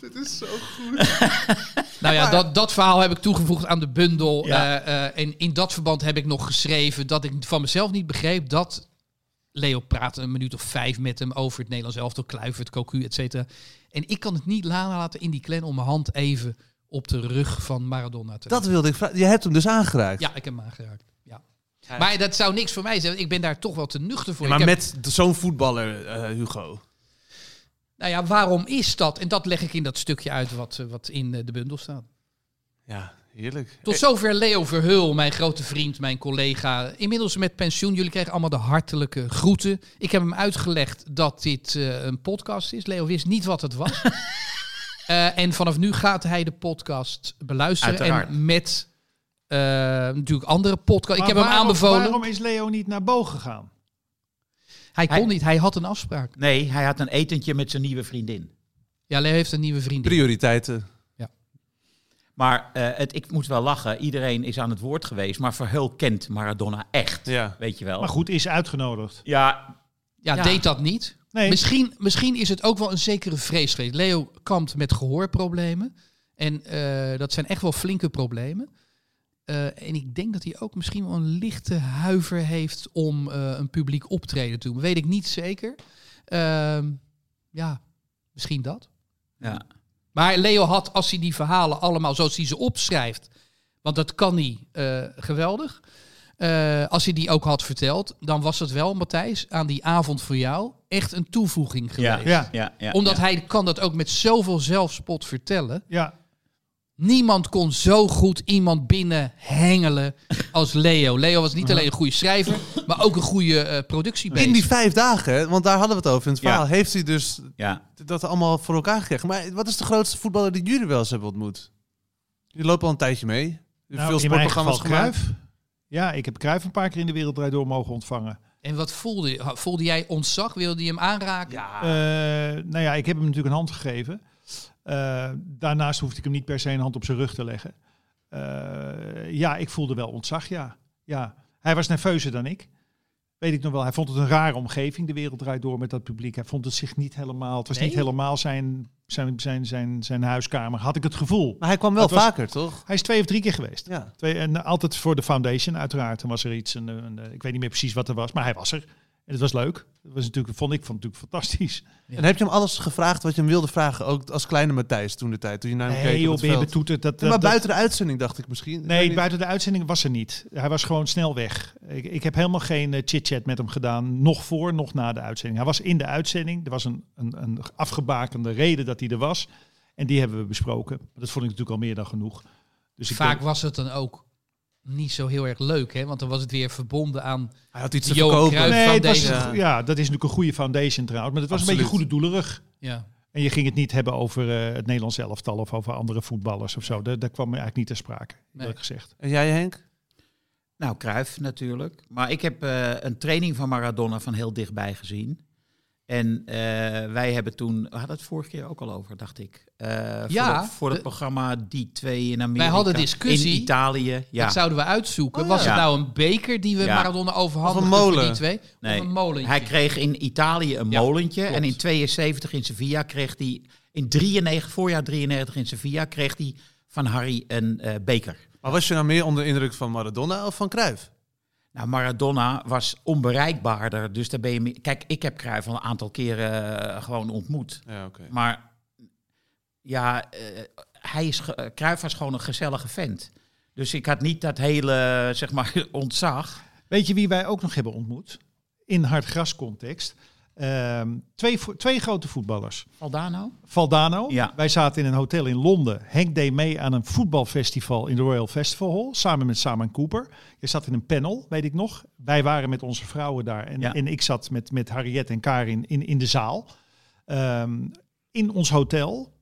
Dit is zo goed. *laughs*
Nou ja, dat, dat verhaal heb ik toegevoegd aan de bundel.
Ja.
Eh, eh, en in dat verband heb ik nog geschreven dat ik van mezelf niet begreep dat Leo praat een minuut of vijf met hem over het Nederlands elftal, Kluivert, Cocu, et cetera. En ik kan het niet laten in die clan om mijn hand even op de rug van Maradona te
Dat wilde ik vragen. Je hebt hem dus aangeraakt.
Ja, ik heb hem aangeraakt. Ja. Maar dat zou niks voor mij zijn. want Ik ben daar toch wel te nuchter voor.
maar
Ik heb-
met zo'n voetballer, eh, Hugo.
Nou ja, waarom is dat? En dat leg ik in dat stukje uit wat, eh, wat in eh, de bundel staat.
Ja, heerlijk.
Tot zover Leo Verheul, mijn grote vriend, mijn collega. Inmiddels met pensioen. Jullie krijgen allemaal de hartelijke groeten. Ik heb hem uitgelegd dat dit eh, een podcast is. Leo wist niet wat het was. *laughs* Eh, en vanaf nu gaat hij de podcast beluisteren.
Uiteraard.
En met eh, natuurlijk andere podcasts. Ik heb hem
waarom-
aanbevolen.
Waarom is Leo niet naar Bo gegaan?
Hij kon
Hij-
niet, hij had een afspraak.
Nee, hij had een etentje met zijn nieuwe vriendin.
Ja, Leo heeft een nieuwe vriendin.
Prioriteiten.
Maar eh, het, ik moet wel lachen. Iedereen is aan het woord geweest. Maar Verheul kent Maradona echt.
Ja.
Weet je wel.
Maar goed, is uitgenodigd.
Ja,
Ja,
Ja.
deed dat niet.
Nee,
Misschien, misschien is het ook wel een zekere vrees geweest. Leo kampt met gehoorproblemen. En eh, dat zijn echt wel flinke problemen. Eh, en ik denk dat hij ook misschien wel een lichte huiver heeft om eh, een publiek optreden te doen. Weet ik niet zeker. Ehm, ja, misschien dat.
ja.
Maar Leo had, als hij die verhalen allemaal zoals hij ze opschrijft, want dat kan hij eh, geweldig. Eh, als hij die ook had verteld, dan was het wel, Matthijs, aan die avond voor jou echt een toevoeging geweest.
Ja,
Ja.
ja, ja,
Omdat
ja.
hij kan dat ook met zoveel zelfspot vertellen.
ja.
Niemand kon zo goed iemand binnenhengelen als Leo. Leo was niet alleen een goede schrijver, maar ook een goede eh productiebeest.
In die vijf dagen, hè, want daar hadden we het over in het
Ja.
verhaal, heeft hij dus
Ja.
dat allemaal voor elkaar gekregen. Maar wat is de grootste voetballer die jullie wel eens hebben ontmoet? Jullie lopen al een tijdje mee. Je hebt
Nou,
veel sportprogramma's gemaakt.
Cruijff. Ja, ik heb Cruijff een paar keer in de Wereldrijd door mogen ontvangen.
En wat voelde je? Voelde jij ontzag? Wilde je hem aanraken?
Eh, nou ja, ik heb hem natuurlijk een hand gegeven. Eh, daarnaast hoefde ik hem niet per se een hand op zijn rug te leggen. Eh, ja, ik voelde wel ontzag, ja. ja. Hij was nerveuzer dan ik. Weet ik nog wel. Hij vond het een rare omgeving, de wereld draait door met dat publiek. Hij vond het zich niet helemaal, het was
Nee?
niet helemaal zijn, zijn, zijn, zijn, zijn huiskamer, had ik het gevoel.
Maar hij kwam wel
was-
vaker, toch?
Hij is twee of drie keer geweest.
Ja.
Twee, en altijd voor de foundation, uiteraard. Dan was er iets, ik weet niet meer precies wat er was, maar hij was er. En het was leuk. Het was natuurlijk, vond ik vond het natuurlijk fantastisch.
Ja.
En heb je hem alles gevraagd wat je hem wilde vragen? Ook als kleine Matthijs toen de tijd, toen je naar hem
Nee,
keek op
joh, ben je betoeterd. Dat,
maar
dat- dat-
buiten de uitzending dacht ik misschien.
Nee, buiten de uitzending was er niet. Hij was gewoon snel weg. Ik, ik heb helemaal geen eh, chit-chat met hem gedaan. Nog voor, nog na de uitzending. Hij was in de uitzending. Er was een, een, een afgebakende reden dat hij er was. En die hebben we besproken. Dat vond ik natuurlijk al meer dan genoeg. Dus ik
Vaak
denk-
was het dan ook niet zo heel erg leuk, hè? Want dan was het weer verbonden aan.
Hij had iets
De
te
Johan
verkopen.
Cruijff.
Nee, het was,
Foundation.
ja. dat is natuurlijk een goede foundation trouwens. Maar het was een beetje goede doelerig.
Ja.
En je ging het niet hebben over eh, het Nederlands elftal of over andere voetballers of zo. Daar, daar kwam eigenlijk niet ter sprake,
Nee.
gezegd.
En jij Henk?
Nou, Cruijff natuurlijk. Maar ik heb eh, een training van Maradona van heel dichtbij gezien. En eh, wij hebben toen, we hadden het vorige keer ook al over, dacht ik. Eh, voor
Ja,
het, voor het
de-
programma Die 2 in Amerika.
hadden discussie.
In Italië, ja.
Dat zouden we uitzoeken.
Oh,
Was
ja.
het nou een beker die we
Ja.
Maradona overhandigden
Of een
voor
molen.
die twee?
Nee.
Of een molentje?
Hij kreeg in Italië een
Ja,
molentje.
klopt.
En in 72 in Sevilla kreeg hij, in 93, voorjaar 93 in Sevilla, kreeg hij van Harry een eh, beker.
Maar was je nou meer onder de indruk van Maradona of van Cruijff?
Nou, Maradona was onbereikbaarder. Dus daar ben je mee... Kijk, ik heb Cruijff al een aantal keren eh, gewoon ontmoet.
Ja, oké.
Maar ja, eh, hij is eh, Cruijff was gewoon een gezellige vent. Dus ik had niet dat hele, *laughs* zeg maar, ontzag.
Weet je wie wij ook nog hebben ontmoet? In hardgras context. Ehm, twee, twee grote voetballers.
Valdano?
Valdano.
Ja.
Wij zaten in een hotel in Londen. Henk deed mee aan een voetbalfestival in de Royal Festival Hall. Samen met Simon Cooper. Je zat in een panel, weet ik nog. Wij waren met onze vrouwen daar. En,
Ja.
en ik zat met, met Harriet en Karin in, in de zaal. Ehm, in ons hotel,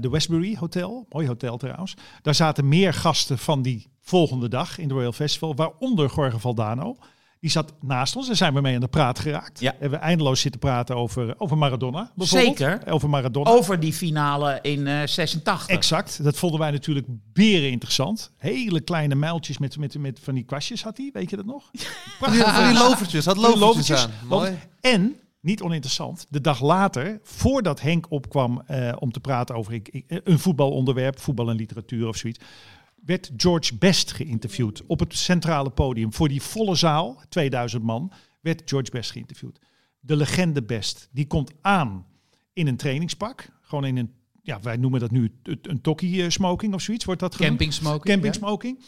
de Westbury Hotel. Mooi hotel trouwens. Daar zaten meer gasten van die volgende dag in de Royal Festival. Waaronder Jorge Valdano. Die zat naast ons. Daar zijn we mee aan de praat geraakt.
Ja.
Hebben we eindeloos zitten praten over, over Maradona. bijvoorbeeld.
Zeker.
Over Maradona.
Over die finale in eh 86.
Exact. Dat vonden wij natuurlijk beren interessant. Hele kleine muiltjes met, met, met van die kwastjes had hij. Weet je dat nog? *laughs*
Van die, van die lovertjes, had lovertjes,
lovertjes.
aan.
Want-
Mooi.
En, niet oninteressant, de dag later, voordat Henk opkwam eh, om te praten over ik, ik- een voetbalonderwerp, voetbal en literatuur of zoiets, werd George Best geïnterviewd op het centrale podium. Voor die volle zaal, 2000 man, werd George Best geïnterviewd. De legende Best, die komt aan in een trainingspak. Gewoon in een, ja, wij noemen dat nu een, tokkie eh, smoking of zoiets, wordt dat genoemd?
Camping smoking.
Camping
ja.
smoking.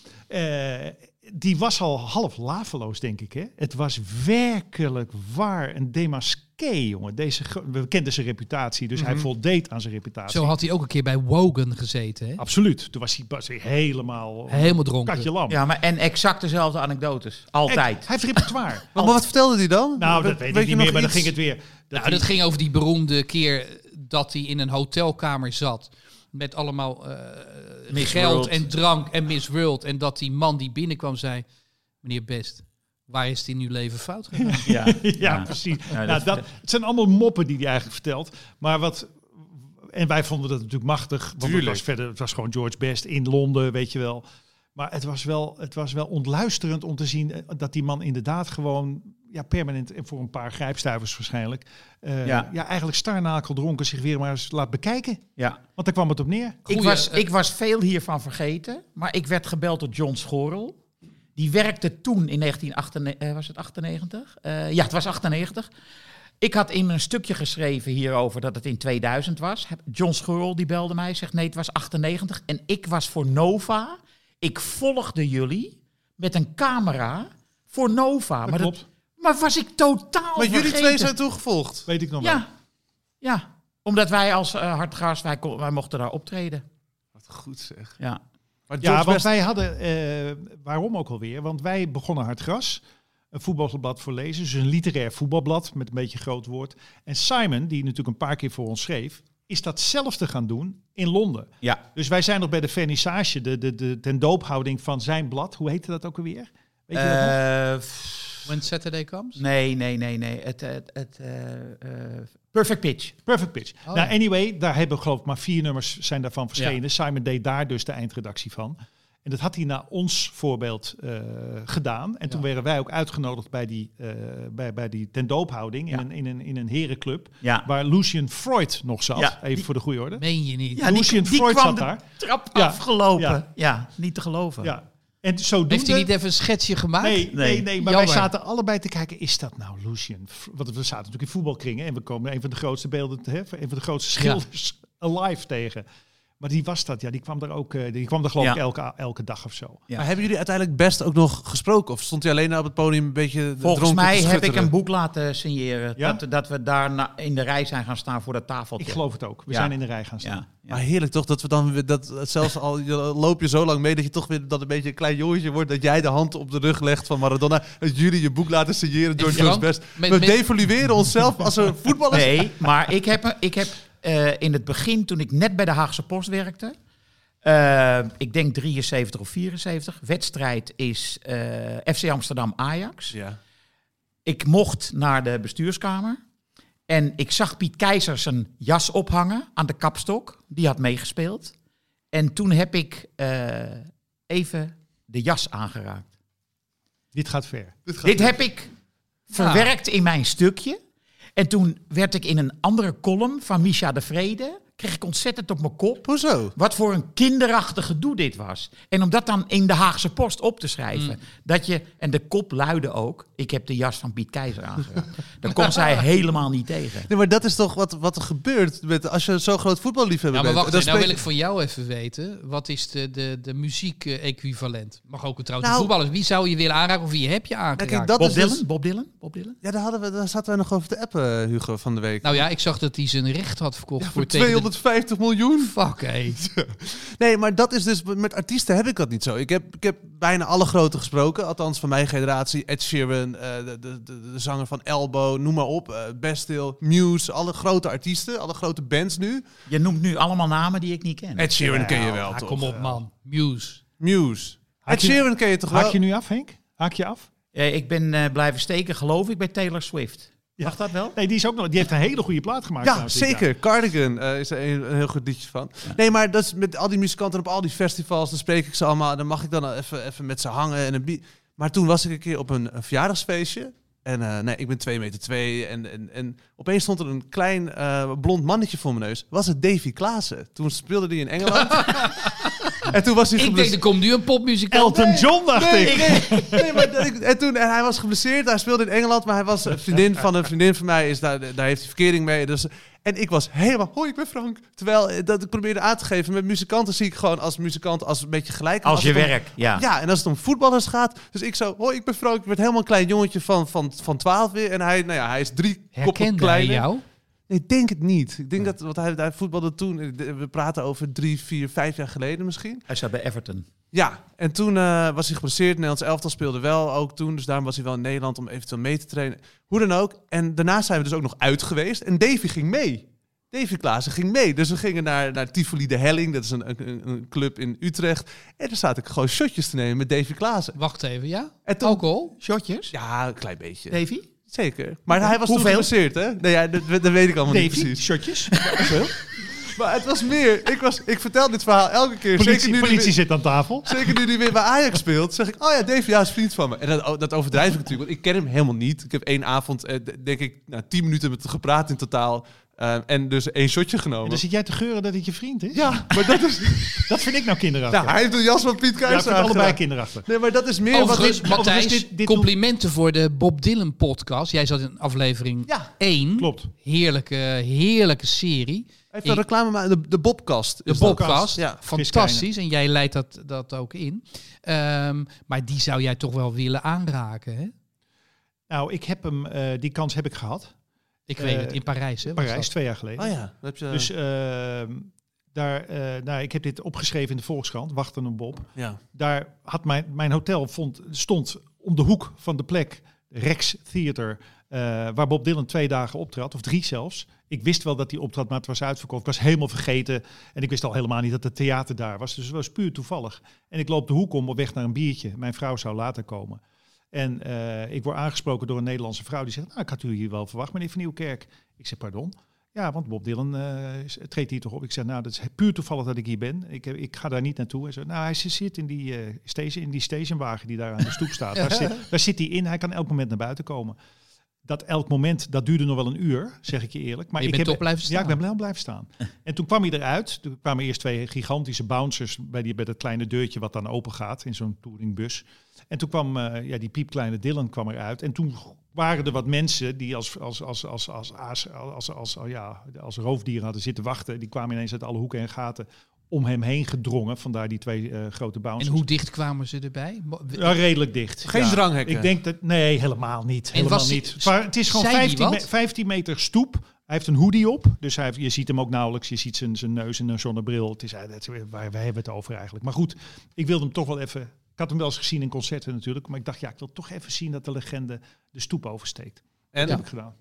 Die was al half laveloos, denk ik. Hè? Het was werkelijk waar een demasqué, jongen. Deze, we kenden zijn reputatie, dus hij voldeed aan zijn reputatie.
Zo had hij ook een keer bij Wogan gezeten. Hè?
Absoluut. Toen was hij, was hij helemaal
Helemaal dronken.
katje lam.
Ja, maar en exact dezelfde anekdotes. Altijd.
Hij heeft repertoire. *laughs*
Maar wat vertelde hij dan?
nou, dat weet ik niet
je
meer,
nog
maar dan ging het weer. Dat
nou, dat ging over die beroemde keer dat hij in een hotelkamer zat. Met allemaal eh,
Miss
geld
World.
en drank en Miss World. En dat die man die binnenkwam zei... Meneer Best, waar is het in uw leven fout gegaan? *laughs* *laughs*
Ja,
ja, precies.
Ja,
nou,
dat-
het zijn allemaal moppen die hij eigenlijk vertelt. Maar wat... En wij vonden dat natuurlijk machtig. Want het
Tuurlijk.
was, verder, het was gewoon George Best in Londen, weet je wel. Maar het was wel, het was wel ontluisterend om te zien eh, dat die man inderdaad gewoon ja, permanent en voor een paar grijpstuivers waarschijnlijk. eh, ja.
Ja.
eigenlijk starnakel dronken zich weer maar eens laat bekijken.
ja.
Want daar kwam het op neer.
Ik, was,
eh,
ik was veel hiervan vergeten, maar ik werd gebeld door John Schorel. Die werkte toen in 1998, eh, was het 98? Eh, ja, het was 98. Ik had in een stukje geschreven hierover dat het in 2000 was. John Schorel die belde mij, zegt nee, het was 98. En ik was voor Nova. Ik volgde jullie met een camera voor Nova.
Dat
maar,
klopt.
Maar was ik totaal
Maar jullie
vergeten.
twee zijn toegevolgd.
Weet ik nog wel.
Ja, ja. Omdat wij als uh, hardgas, wij, kon- wij mochten daar optreden.
Wat goed zeg.
Ja.
Maar
Ja, want
Best-
wij hadden, eh, waarom ook alweer? Want wij begonnen Hard Gras, een voetbalblad voor lezers, dus een literair voetbalblad met een beetje groot woord. En Simon, die natuurlijk een paar keer voor ons schreef, is datzelfde gaan doen in Londen.
Ja.
Dus wij zijn nog bij de vernissage, de, de, de ten doophouding van zijn blad. Hoe heette dat ook alweer? Weet je dat nog?
When Saturday comes?
nee, nee, nee, nee. Het, het, het, eh, eh, perfect pitch.
Perfect Pitch.
Oh.
Nou, anyway, daar hebben geloof ik maar vier nummers zijn daarvan verschenen. Simon deed daar dus de eindredactie van. En dat had hij naar ons voorbeeld eh, gedaan. En toen werden wij ook uitgenodigd bij die, eh bij, bij die ten doophouding in,
Ja.
een, in, een, in een herenclub.
Ja.
Waar Lucian Freud nog zat.
Ja,
Even
die-
voor de goede orde.
Meen je niet?
Ja, die,
Lucian
die
Freud
kwam
zat
de
daar.
trap
Ja.
afgelopen.
Ja.
Ja. niet te geloven.
Ja. En zodoende...
Heeft hij niet even een schetsje gemaakt?
Nee, nee,
Nee.
maar
Jammer.
wij zaten allebei te kijken, is dat nou Lucian? F- Want we zaten natuurlijk in voetbalkringen en we komen een van de grootste beelden, hè, een van de grootste schilders *laughs* alive tegen. Maar die was dat, ja, die kwam er ook, eh, die kwam er geloof
Ja.
ik elke, elke dag of zo.
Ja.
Maar hebben jullie uiteindelijk best ook nog gesproken? Of stond hij alleen op het podium een beetje
Volgens
dronken
mij
te
heb ik een boek laten signeren.
Ja?
Dat, dat we daar in de rij zijn gaan staan voor dat tafeltje.
Ik geloof het ook. We
Ja.
zijn in de rij gaan staan.
Ja. ja.
Maar heerlijk toch, dat we dan weer, dat zelfs al je- loop je zo lang mee, dat je toch weer dat een beetje een klein jongetje wordt, dat jij de hand op de rug legt van Maradona, dat jullie je boek laten signeren door George Best. we
met-
devalueren onszelf als een voetballers.
Nee, maar ik heb, ik heb eh, in het begin, toen ik net bij de Haagse Post werkte, eh, ik denk 73 of 74, wedstrijd is eh, FC Amsterdam Ajax.
Ja.
Ik mocht naar de bestuurskamer. En ik zag Piet Keizer zijn jas ophangen aan de kapstok. Die had meegespeeld. En toen heb ik eh, even de jas aangeraakt.
Dit gaat ver.
Dit heb ik verwerkt in mijn stukje. En toen werd ik in een andere column van Misha de Vrede... kreeg ik ontzettend op mijn kop...
Hoezo?
wat voor een kinderachtig gedoe dit was. En om dat dan in de Haagse Post op te schrijven. Dat je, en de kop luidde ook... ik heb de jas van Piet Keizer aangeraakt. *laughs* Dan kon zij helemaal niet tegen.
Nee, maar dat is toch wat, wat er gebeurt met, als je zo'n groot voetballiefhebber
Ja, maar
bent.
wacht
Dan
even, nou wil ik van jou even weten. Wat is de, de, de muziek-equivalent? Mag ook trouwens
Nou-
de voetballers. Wie zou je willen aanraken of wie heb je aangeraakt?
kijk, dat
Bob
is dus-
Dylan? Bob Dylan? Bob Dylan?
Ja, daar, hadden we, daar zaten wij nog over te appen, Hugo, van de week.
Nou ja, ik zag dat hij zijn recht had verkocht
Ja,
voor,
voor
tegen de-
250 miljoen.
Fuck, hé. *laughs*
Nee, maar dat is dus met artiesten heb ik dat niet zo. Ik heb, ik heb bijna alle grote gesproken, althans van mijn generatie. Ed Sheeran, eh, de, de, de, de zanger van Elbow, noem maar op. eh Bastille, Muse, alle grote artiesten, alle grote bands nu.
Je noemt nu allemaal namen die ik niet ken.
Ed Sheeran ken je wel, toch?
kom op, man. Muse.
Muse.
Haak
Ed
je-
Sheeran ken je toch wel?
Haak je nu af, Henk? Haak je af?
Eh, ik ben eh, blijven steken, geloof ik, bij Taylor Swift. Mag dat wel?
Nee, die, is ook nog, die heeft een hele goede plaat gemaakt.
Ja, zeker. Cardigan eh, is er een, een heel goed liedje van. Nee, maar dat is met al die muzikanten op al die festivals, dan spreek ik ze allemaal. Dan mag ik dan even, even met ze hangen en een. Maar toen was ik een keer op een, een verjaardagsfeestje. En eh, nee, ik ben 2 meter 2. En, en, en opeens stond er een klein eh, blond mannetje voor mijn neus. Was het Davy Klaassen? Toen speelde hij in Engeland. *laughs* en toen was hij
Ik denk, er komt nu een popmuzikant.
Elton John, dacht
Nee,
ik.
nee, *laughs* nee, maar dat en toen en hij was geblesseerd. Hij speelde in Engeland, maar hij was een vriendin van een vriendin van mij. Is daar, daar heeft hij verkering mee. Dus, en ik was helemaal, hoi, ik ben Frank. Terwijl eh, dat ik probeerde aan te geven. Met muzikanten zie ik gewoon als muzikant als een beetje gelijk.
Als je
het om-
werk, ja.
Ja, en als het om voetballers gaat. Dus ik zo, hoi, ik ben Frank. Ik werd helemaal een klein jongetje van, van, van 12 weer. En hij, nou ja, hij is drie koppen
Herkende hij
kleiner.
jou?
Nee, ik denk het niet. Ik denk dat, want hij, hij voetbalde toen. eh, We praten over drie, vier, vijf jaar geleden misschien.
Hij zat bij Everton.
Ja, en toen eh, was hij geblesseerd. Nederlands elftal speelde wel ook toen. Dus daarom was hij wel in Nederland om eventueel mee te trainen. Hoe dan ook. En daarna zijn we dus ook nog uit geweest. En Davy ging mee. Davy Klaassen ging mee. Dus we gingen naar, naar Tivoli de Helling. Dat is een, een, een club in Utrecht. En daar zat ik gewoon shotjes te nemen met Davy Klaassen.
Wacht even, ja?
En toen,
Alcohol?
Shotjes?
Ja, een klein beetje.
Davy?
Zeker. Maar hij was toen
Hoeveel?
geblesseerd, hè? Nee, ja, dat, dat weet ik allemaal niet precies.
shotjes. *laughs*
Maar het was meer. Ik, was, ik vertel dit verhaal elke keer. zeker nu die
politie
weer-
zit aan tafel.
Zeker nu hij weer bij Ajax speelt, zeg ik, oh ja, Davy, ja, is vriend van me. En dat, dat overdrijf ik natuurlijk, want ik ken hem helemaal niet. Ik heb één avond, eh, denk ik, nou, tien minuten met hem gepraat in totaal. Eh, en dus één shotje
En
genomen.
dan zit jij te geuren dat het je vriend is?
Ja, maar dat is... *laughs*
Dat vind ik nou kinderachtig.
nou, hij heeft de jas van Piet
ja,
Kuijs
vind allebei kinderachtig.
Nee, maar dat is meer wat
Overigens,
ik...
Matthijs,
overigens, dit- dit
complimenten voor de Bob Dylan podcast. Jij zat in aflevering
Ja,
1.
Klopt.
Heerlijke, heerlijke serie.
even een reclame maken. De, de Bobcast.
De podcast.
Ja.
Fantastisch. En jij leidt dat, dat ook in. Ehm, maar die zou jij toch wel willen aanraken, hè?
Nou, ik heb hem, eh, die kans heb ik gehad.
Ik
Eh,
weet het, in Parijs, hè?
Parijs,
dat?
twee jaar geleden.
Oh ja, dat heb je...
Dus ehm, daar, eh, nou, ik heb dit opgeschreven in de Volkskrant, Wachten op Bob.
ja.
Daar had mijn, mijn hotel vond, stond om de hoek van de plek, Rex Theater, eh, waar Bob Dylan twee dagen optrad, of drie zelfs. Ik wist wel dat hij optrad, maar het was uitverkocht. Ik was helemaal vergeten en ik wist al helemaal niet dat het theater daar was. Dus het was puur toevallig. En ik loop de hoek om op weg naar een biertje. Mijn vrouw zou later komen. En eh, ik word aangesproken door een Nederlandse vrouw die zegt, nou, ik had u hier wel verwacht, meneer Van Nieuwkerk. Ik zeg, pardon? Ja, want Bob Dylan eh, treedt hier toch op. Ik zeg, nou, dat is puur toevallig dat ik hier ben. Ik, heb- ik ga daar niet naartoe. Hij zegt, nou, hij zit in die, station, in die stationwagen die daar aan de stoep staat. Daar, *laughs* zit, daar zit hij in. Hij kan elk moment naar buiten komen. Dat elk moment, dat duurde nog wel een uur, zeg ik je eerlijk. Maar
je
ik
bent
heb,
toch blijven
Ja, ik
staan?
ben wel blijven staan. *laughs* en toen kwam hij eruit. Toen kwamen eerst twee gigantische bouncers bij, die, bij dat kleine deurtje wat dan open gaat in zo'n touringbus. En toen kwam eh, ja, die piepkleine Dylan kwam eruit. En toen waren er wat mensen die als, als, als, als, als, als, als, als, als, ja, als roofdieren hadden zitten wachten. Die kwamen ineens uit alle hoeken en gaten om hem heen gedrongen. Vandaar die twee eh, grote
En
bouncers.
hoe dicht kwamen ze erbij?
Ja, redelijk dicht.
Geen
ja.
dranghekken.
Ik denk dat... Nee, helemaal niet.
En
Helemaal
was hij-
niet. Maar het is gewoon
zei hij
15,
wat?
me- 15 meter stoep. Hij heeft een hoodie op. Dus hij heeft, je ziet hem ook nauwelijks. Je ziet zijn, zijn neus en een zonnebril. Het is, eh, is, waar, waar hebben we het over eigenlijk? Maar goed, ik wilde hem toch wel even... Ik had hem wel eens gezien in concerten natuurlijk. Maar ik dacht, ja, ik wil toch even zien dat de legende de stoep oversteekt.
En?
Dat heb ik gedaan.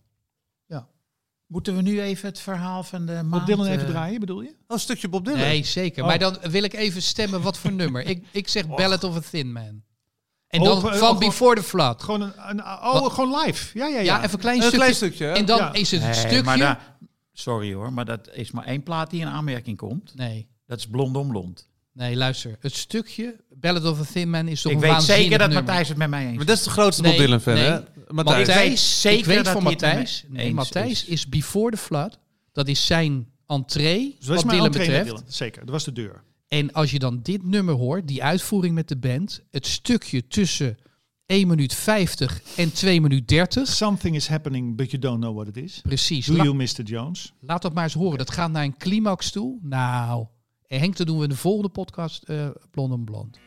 Moeten we nu even het verhaal van de maand...
Bob Dylan even
eh,
draaien, bedoel je?
Oh, een stukje Bob Dylan.
Nee, zeker.
Oh.
Maar dan wil ik even stemmen wat voor nummer. Ik, ik zeg Ballad of a Thin Man. En
Oh,
dan
oh,
van
oh,
Before the Flood.
Gewoon een... een oh,
Wat?
gewoon live. Ja, ja, ja.
Ja, even een klein
Een
stukje.
klein stukje, hè?
En dan
Ja.
is het een
Nee,
stukje...
maar daar- sorry hoor, maar dat is maar één plaat die in aanmerking komt.
Nee,
Dat is Blond om Blond.
Nee, luister. Het stukje Ballad of a Thin Man is toch
Ik
een
weet
waanzinnig
zeker dat
nummer.
Matthijs het met mij eens
Maar
is.
dat is de grootste
Nee,
Bob Dylan fan,
nee.
hè? Matthijs.
Ik weet zeker
ik weet
dat
van Matthijs. Nee, Matthijs
is.
is Before the Flood. Dat is zijn entree,
Dus dat
wat Dylan
entree
betreft.
Dylan. Zeker, dat was de deur.
En als je dan dit nummer hoort, die uitvoering met de band, het stukje tussen 1 minuut 50 en 2 minuut 30.
Something is happening, but you don't know what it is.
Precies.
Do
La-
you, Mr. Jones?
laat dat maar eens horen. Dat gaat naar een climax toe. Nou, Henk, dat doen we in de volgende podcast, eh Blond en Blond.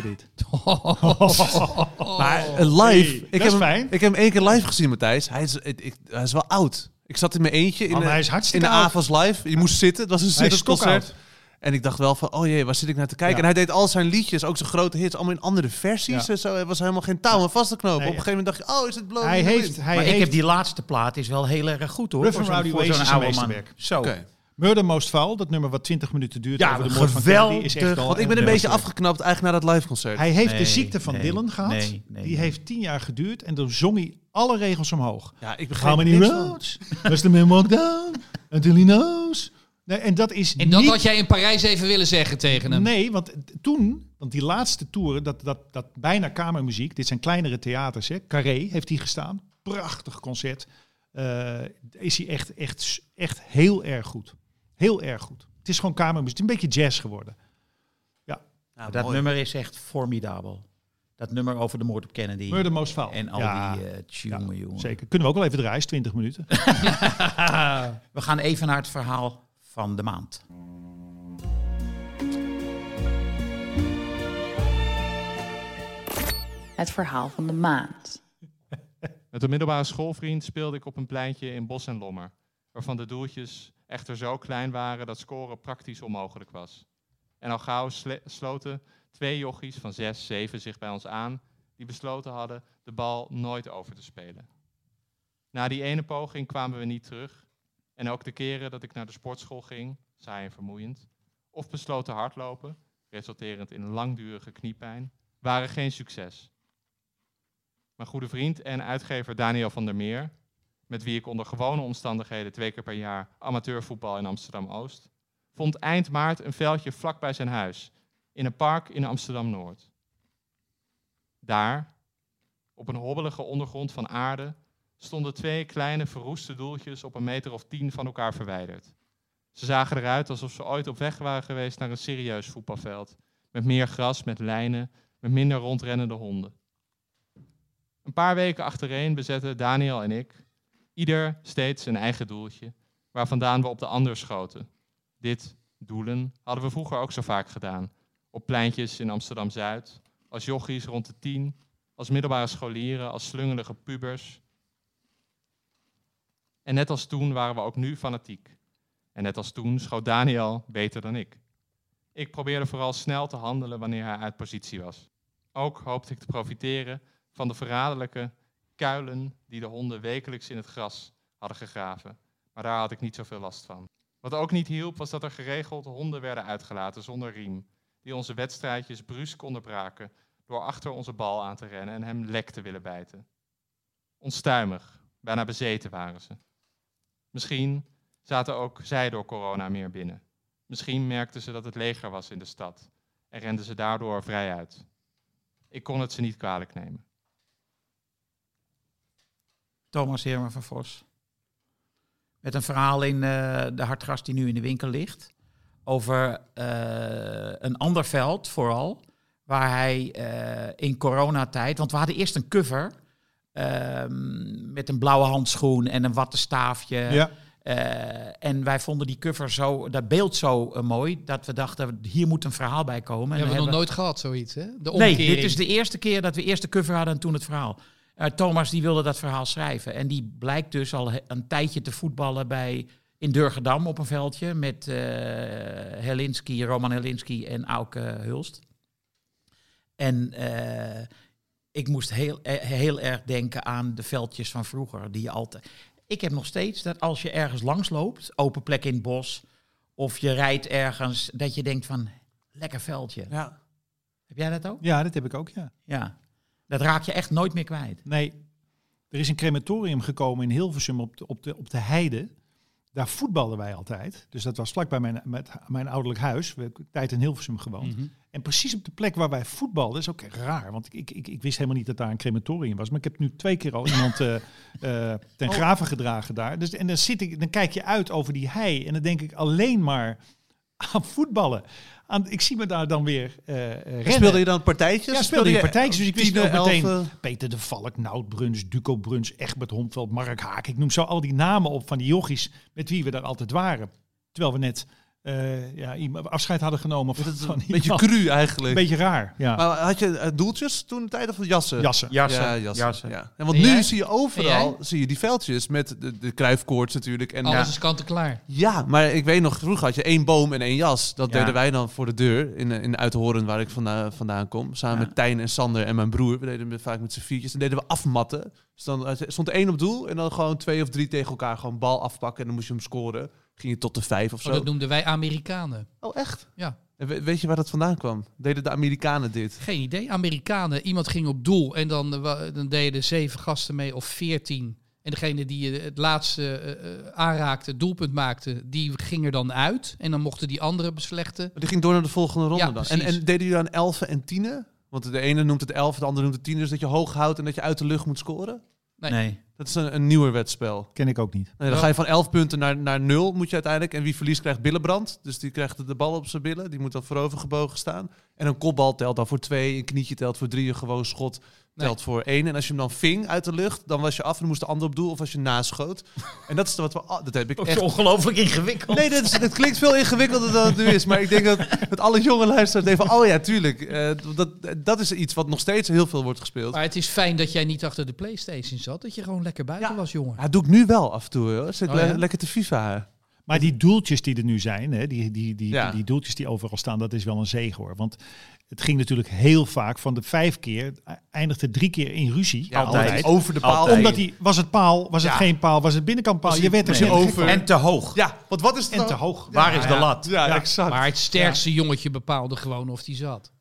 Dit. *laughs*
Maar eh, live.
Hey,
ik,
dat
heb
is
hem,
fijn.
ik heb hem één keer live gezien, Matthijs. Hij is, ik, ik- hij is wel oud. Ik zat in mijn eentje in,
Oh, maar
de,
hij is
in
hartstikke
de
oud.
avonds live. Je moest zitten. Het was een
Hij is
zittend concert.
stokkoud.
En ik dacht wel van, oh jee, waar zit ik naar te kijken?
Ja.
En hij deed al zijn liedjes, ook zijn grote hits, allemaal in andere versies.
Ja.
en zo. Er was helemaal geen touw aan vast te knopen.
Nee,
Op een gegeven moment dacht je, oh, is het Blowing
Hij heeft, hij
maar
heeft
ik heb die laatste plaat, is wel heel erg goed hoor.
Rough
voor
and
zo'n-
Rowdy
voor
Ways
zo'n
is zijn
oude man.
meesterwerk.
Zo.
Oké.
Murder Most Foul, dat nummer wat 20 minuten duurt
Ja,
over de moord van Kennedy, is echt
Want ik ben een beetje afgeknapt eigenlijk na dat liveconcert.
Hij heeft de ziekte van
nee,
Dylan gehad.
nee, nee,
die
nee.
heeft tien jaar geduurd en toen zong hij alle regels omhoog.
Ja, ik begrijp
How many roads? Does the man walk down until he knows? Nee, en dat is
En dat
niet...
had jij in Parijs even willen zeggen tegen hem.
Nee, want toen, want die laatste toeren, dat, dat, dat bijna kamermuziek, dit zijn kleinere theaters, hè. Carré heeft hij gestaan. Prachtig concert. Eh, is hij echt, echt, echt heel erg goed. Heel erg goed. Het is gewoon kamermuziek. Het is een beetje jazz geworden.
Ja,
dat
mooi.
nummer is echt formidabel. Dat nummer over de moord op Kennedy.
Murder Most Foul.
En al
Ja,
die uh, tjonge, jongen.
Zeker. Kunnen we ook wel even draaien, is 20 minuten. *laughs* *laughs*
We gaan even naar het verhaal van de maand.
Het verhaal van de maand.
Met een middelbare schoolvriend speelde ik op een pleintje in Bos en Lommer, waarvan de doeltjes echter zo klein waren dat scoren praktisch onmogelijk was. En al gauw sloten twee jochies van zes, zeven zich bij ons aan, die besloten hadden de bal nooit over te spelen. Na die ene poging kwamen we niet terug, en ook de keren dat ik naar de sportschool ging, saai en vermoeiend, of besloot te hardlopen, resulterend in langdurige kniepijn, waren geen succes. Mijn goede vriend en uitgever Daniel van der Meer, met wie ik onder gewone omstandigheden twee keer per jaar amateurvoetbal in Amsterdam-Oost, vond eind maart een veldje vlak bij zijn huis, in een park in Amsterdam-Noord. Daar, op een hobbelige ondergrond van aarde, stonden twee kleine verroeste doeltjes op een meter of tien van elkaar verwijderd. Ze zagen eruit alsof ze ooit op weg waren geweest naar een serieus voetbalveld, met meer gras, met lijnen, met minder rondrennende honden. Een paar weken achtereen bezetten Daniel en ik ieder steeds een eigen doeltje, waar vandaan we op de ander schoten. Dit doelen hadden we vroeger ook zo vaak gedaan. Op pleintjes in Amsterdam-Zuid, als jochies rond de tien, als middelbare scholieren, als slungelige pubers. En net als toen waren we ook nu fanatiek. En net als toen schoot Daniel beter dan ik. Ik probeerde vooral snel te handelen wanneer hij uit positie was. Ook hoopte ik te profiteren van de verraderlijke die de honden wekelijks in het gras hadden gegraven. Maar daar had ik niet zoveel last van. Wat ook niet hielp, was dat er geregeld honden werden uitgelaten zonder riem, die onze wedstrijdjes brusk onderbraken door achter onze bal aan te rennen en hem lek te willen bijten. Onstuimig, bijna bezeten waren ze. Misschien zaten ook zij door corona meer binnen. Misschien merkten ze dat het leger was in de stad en renden ze daardoor vrij uit. Ik kon het ze niet kwalijk nemen.
Thomas Heerma van Vos. Met een verhaal in eh, de hartgras die nu in de winkel ligt. Over eh, een ander veld vooral. Waar hij eh, in coronatijd... Want we hadden eerst een cover... ehm, met een blauwe handschoen en een wattenstaafje.
Ja.
Eh, en wij vonden die cover zo, dat beeld zo mooi, dat we dachten, hier moet een verhaal bij komen.
We
En
hebben nog nooit gehad, zoiets, hè? De
Nee, dit is de eerste keer dat we eerst de cover hadden en toen het verhaal. Eh, Thomas die wilde dat verhaal schrijven. En die blijkt dus al een tijdje te voetballen bij, in Durgedam op een veldje met eh Helinski, Roman Helinski en Auke Hulst. En eh, ik moest heel, heel erg denken aan de veldjes van vroeger. Die je altijd. Ik heb nog steeds dat als je ergens langs loopt, open plek in het bos, of je rijdt ergens, dat je denkt van lekker veldje.
Ja.
Heb jij dat ook?
Ja, dat heb ik ook, ja.
Ja. Dat raak je echt nooit meer kwijt.
Nee, er is een crematorium gekomen in Hilversum op de, op de, op de heide. Daar voetbalden wij altijd. Dus dat was vlakbij mijn, met mijn ouderlijk huis. We hebben tijd in Hilversum gewoond.
Mhm.
En precies op de plek waar wij voetbalden, is ook raar. Want ik, ik, ik wist helemaal niet dat daar een crematorium was. Maar ik heb nu twee keer al iemand eh, *laughs* eh, ten
Oh.
graven gedragen daar. Dus, en dan, zit ik, dan kijk je uit over die hei. En dan denk ik alleen maar aan voetballen. Aan, ik zie me daar dan weer rennen.
Speelde je dan partijtjes?
Ja, speelde je partijtjes. Dus ik wist ook meteen? Peter de Valk, Nout Bruns, Duco Bruns, Egbert Homveld, Mark Haak. Ik noem zo al die namen op van die jochies met wie we daar altijd waren. Terwijl we net eh, ja, iemand afscheid hadden genomen. Van,
een beetje cru eigenlijk.
Een beetje raar, ja.
Maar had je eh, doeltjes toen de tijd of jassen?
Jassen.
Jassen.
Ja, jassen.
jassen.
Ja. En want
En
nu
jij?
zie je
En
overal zie je die veldjes met de, de kruifkoorts natuurlijk. En
Alles
ja.
is kant en klaar.
ja, maar ik weet nog, vroeger had je één boom en één jas. Dat
Ja.
deden wij dan voor de deur in, eh, in Uithoren, waar ik vandaan, vandaan kom. Samen
Ja.
met Tijn en Sander en mijn broer. We deden vaak met z'n viertjes. Dan deden we afmatten. Dus dan stond er één op doel en dan gewoon twee of drie tegen elkaar gewoon bal afpakken. En dan moest je hem scoren. Ging je tot de vijf of zo.
Oh, dat noemden wij Amerikanen.
Oh, echt?
Ja.
En we- weet je waar dat vandaan kwam? Deden de Amerikanen dit?
Geen idee. Amerikanen. Iemand ging op doel en dan, eh, dan deden zeven gasten mee of veertien. En degene die eh, het laatste eh, aanraakte, het doelpunt maakte, die ging er dan uit. En dan mochten die anderen beslechten.
Maar die ging door naar de volgende ronde
Ja,
dan. En, en deden jullie aan elfen en tienen? Want de ene noemt het elf, de andere noemt het tien. Dus dat je hoog houdt en dat je uit de lucht moet scoren?
Nee.
Nee.
Dat is een, een nieuwer wedspel.
Ken ik ook niet.
Nee, dan ga je van 11 punten naar, naar 0 moet je uiteindelijk. En wie verliest krijgt billenbrand. Dus die krijgt de bal op zijn billen. Die moet dan voorover gebogen staan. En een kopbal telt dan voor 2. Een knietje telt voor 3. Een gewoon schot telt voor 1. En als je hem dan ving uit de lucht, dan was je af. En moest de ander op doel of als je naschoot. *laughs* En dat is wat we... Dat heb ik
Dat is
echt...
ongelooflijk ingewikkeld.
Nee, dat, is, dat klinkt veel ingewikkelder dan het nu is. Maar ik denk dat, dat alle jonge luisteraars denken van... Oh ja, tuurlijk. eh, dat, dat is iets wat nog steeds heel veel wordt gespeeld.
Maar het is fijn dat jij niet achter de Playstation zat. Dat je gewoon lekker buiten
Ja.
was, jongen.
Ja, dat doe ik nu wel af en toe. Hoor. Zit
Oh,
le- lekker te FIFA.
Maar die doeltjes die er nu zijn, hè, die, die, die,
Ja.
die doeltjes die overal staan, dat is wel een zegen hoor. Want het ging natuurlijk heel vaak van de vijf keer, eh, eindigde drie keer in ruzie.
Ja,
Altijd.
altijd. Over de paal.
Altijd.
Omdat die, was het paal, was het
Ja.
geen paal, was het binnenkant paal.
Was
Je werd er
nee.
zo
over-
En te hoog.
Ja, want wat is het
en te hoog.
Waar is de lat?
Ja,
Ja.
exact.
Maar het sterkste jongetje bepaalde gewoon of die zat.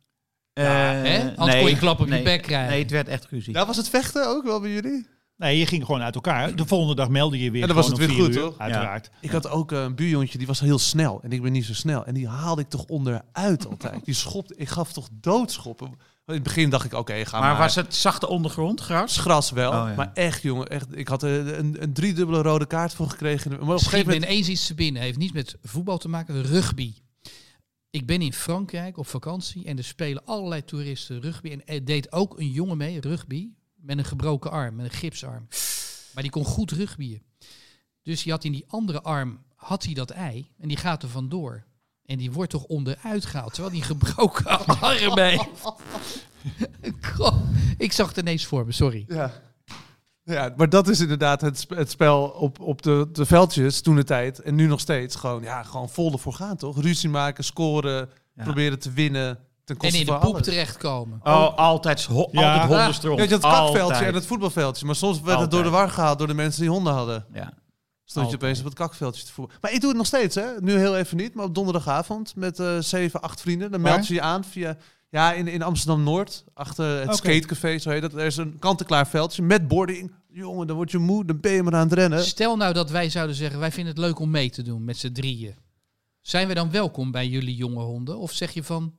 Eh,
hè? Anders kon je klap op je
nee.
bek krijgen.
Nee, het werd echt ruzie.
Ja, was het vechten ook wel bij jullie?
Nee, je ging gewoon uit elkaar. De volgende dag meldde je weer
En dan was
gewoon
het weer goed,
uur,
toch?
Uiteraard.
Ik had ook eh, een buurjongetje, die was heel snel. En ik ben niet zo snel. En die haalde ik toch onderuit altijd. Die schopte, ik gaf toch doodschoppen. In het begin dacht ik, oké, ga maar.
maar was het zachte ondergrond, gras?
gras wel.
Oh, ja.
Maar echt, jongen. Echt, ik had er een, een driedubbele rode kaart voor gekregen. Maar op een
Schiet
gegeven
me
moment...
ineens iets te binnen. Heeft niets met voetbal te maken. Rugby. Ik ben in Frankrijk op vakantie en er spelen allerlei toeristen rugby. En er deed ook een jongen mee, rugby, met een gebroken arm, met een gipsarm. Maar die kon goed rugbyen. Dus die had in die andere arm, had hij dat ei en die gaat er vandoor. En die wordt toch onderuit gehaald, terwijl die gebroken *laughs* arm heeft. God, Ik zag het ineens voor me, sorry.
Ja. Ja, maar dat is inderdaad het, sp- het spel op, op de, de veldjes toen de tijd. En nu nog steeds. Gewoon, ja, gewoon vol ervoor gaan, toch? Ruzie maken, scoren,
Ja.
proberen te winnen. Ten
En in de
van
poep
alles.
terehouden.
Oh, altijd, ho
Ja.
altijd hondenstront.
Ja, je had het kakveldje
Altijd.
en het voetbalveldje. Maar soms werd het door de war gehaald door de mensen die honden hadden.
Ja.
Stond je opeens op het kakveldje te voeren. Maar ik doe het nog steeds, hè? Nu heel even niet, maar op donderdagavond met eh zeven, acht vrienden. Dan
Waar?
meld je je aan via... Ja, in, in Amsterdam-Noord, achter het skatecafé, zo heet dat. Er is een kant-en-klaar veldje met boarding. Jongen, dan word je moe, dan ben je maar aan het rennen.
Stel nou dat wij zouden zeggen, wij vinden het leuk om mee te doen met z'n drieën. Zijn we dan welkom bij jullie jonge honden? Of zeg je van,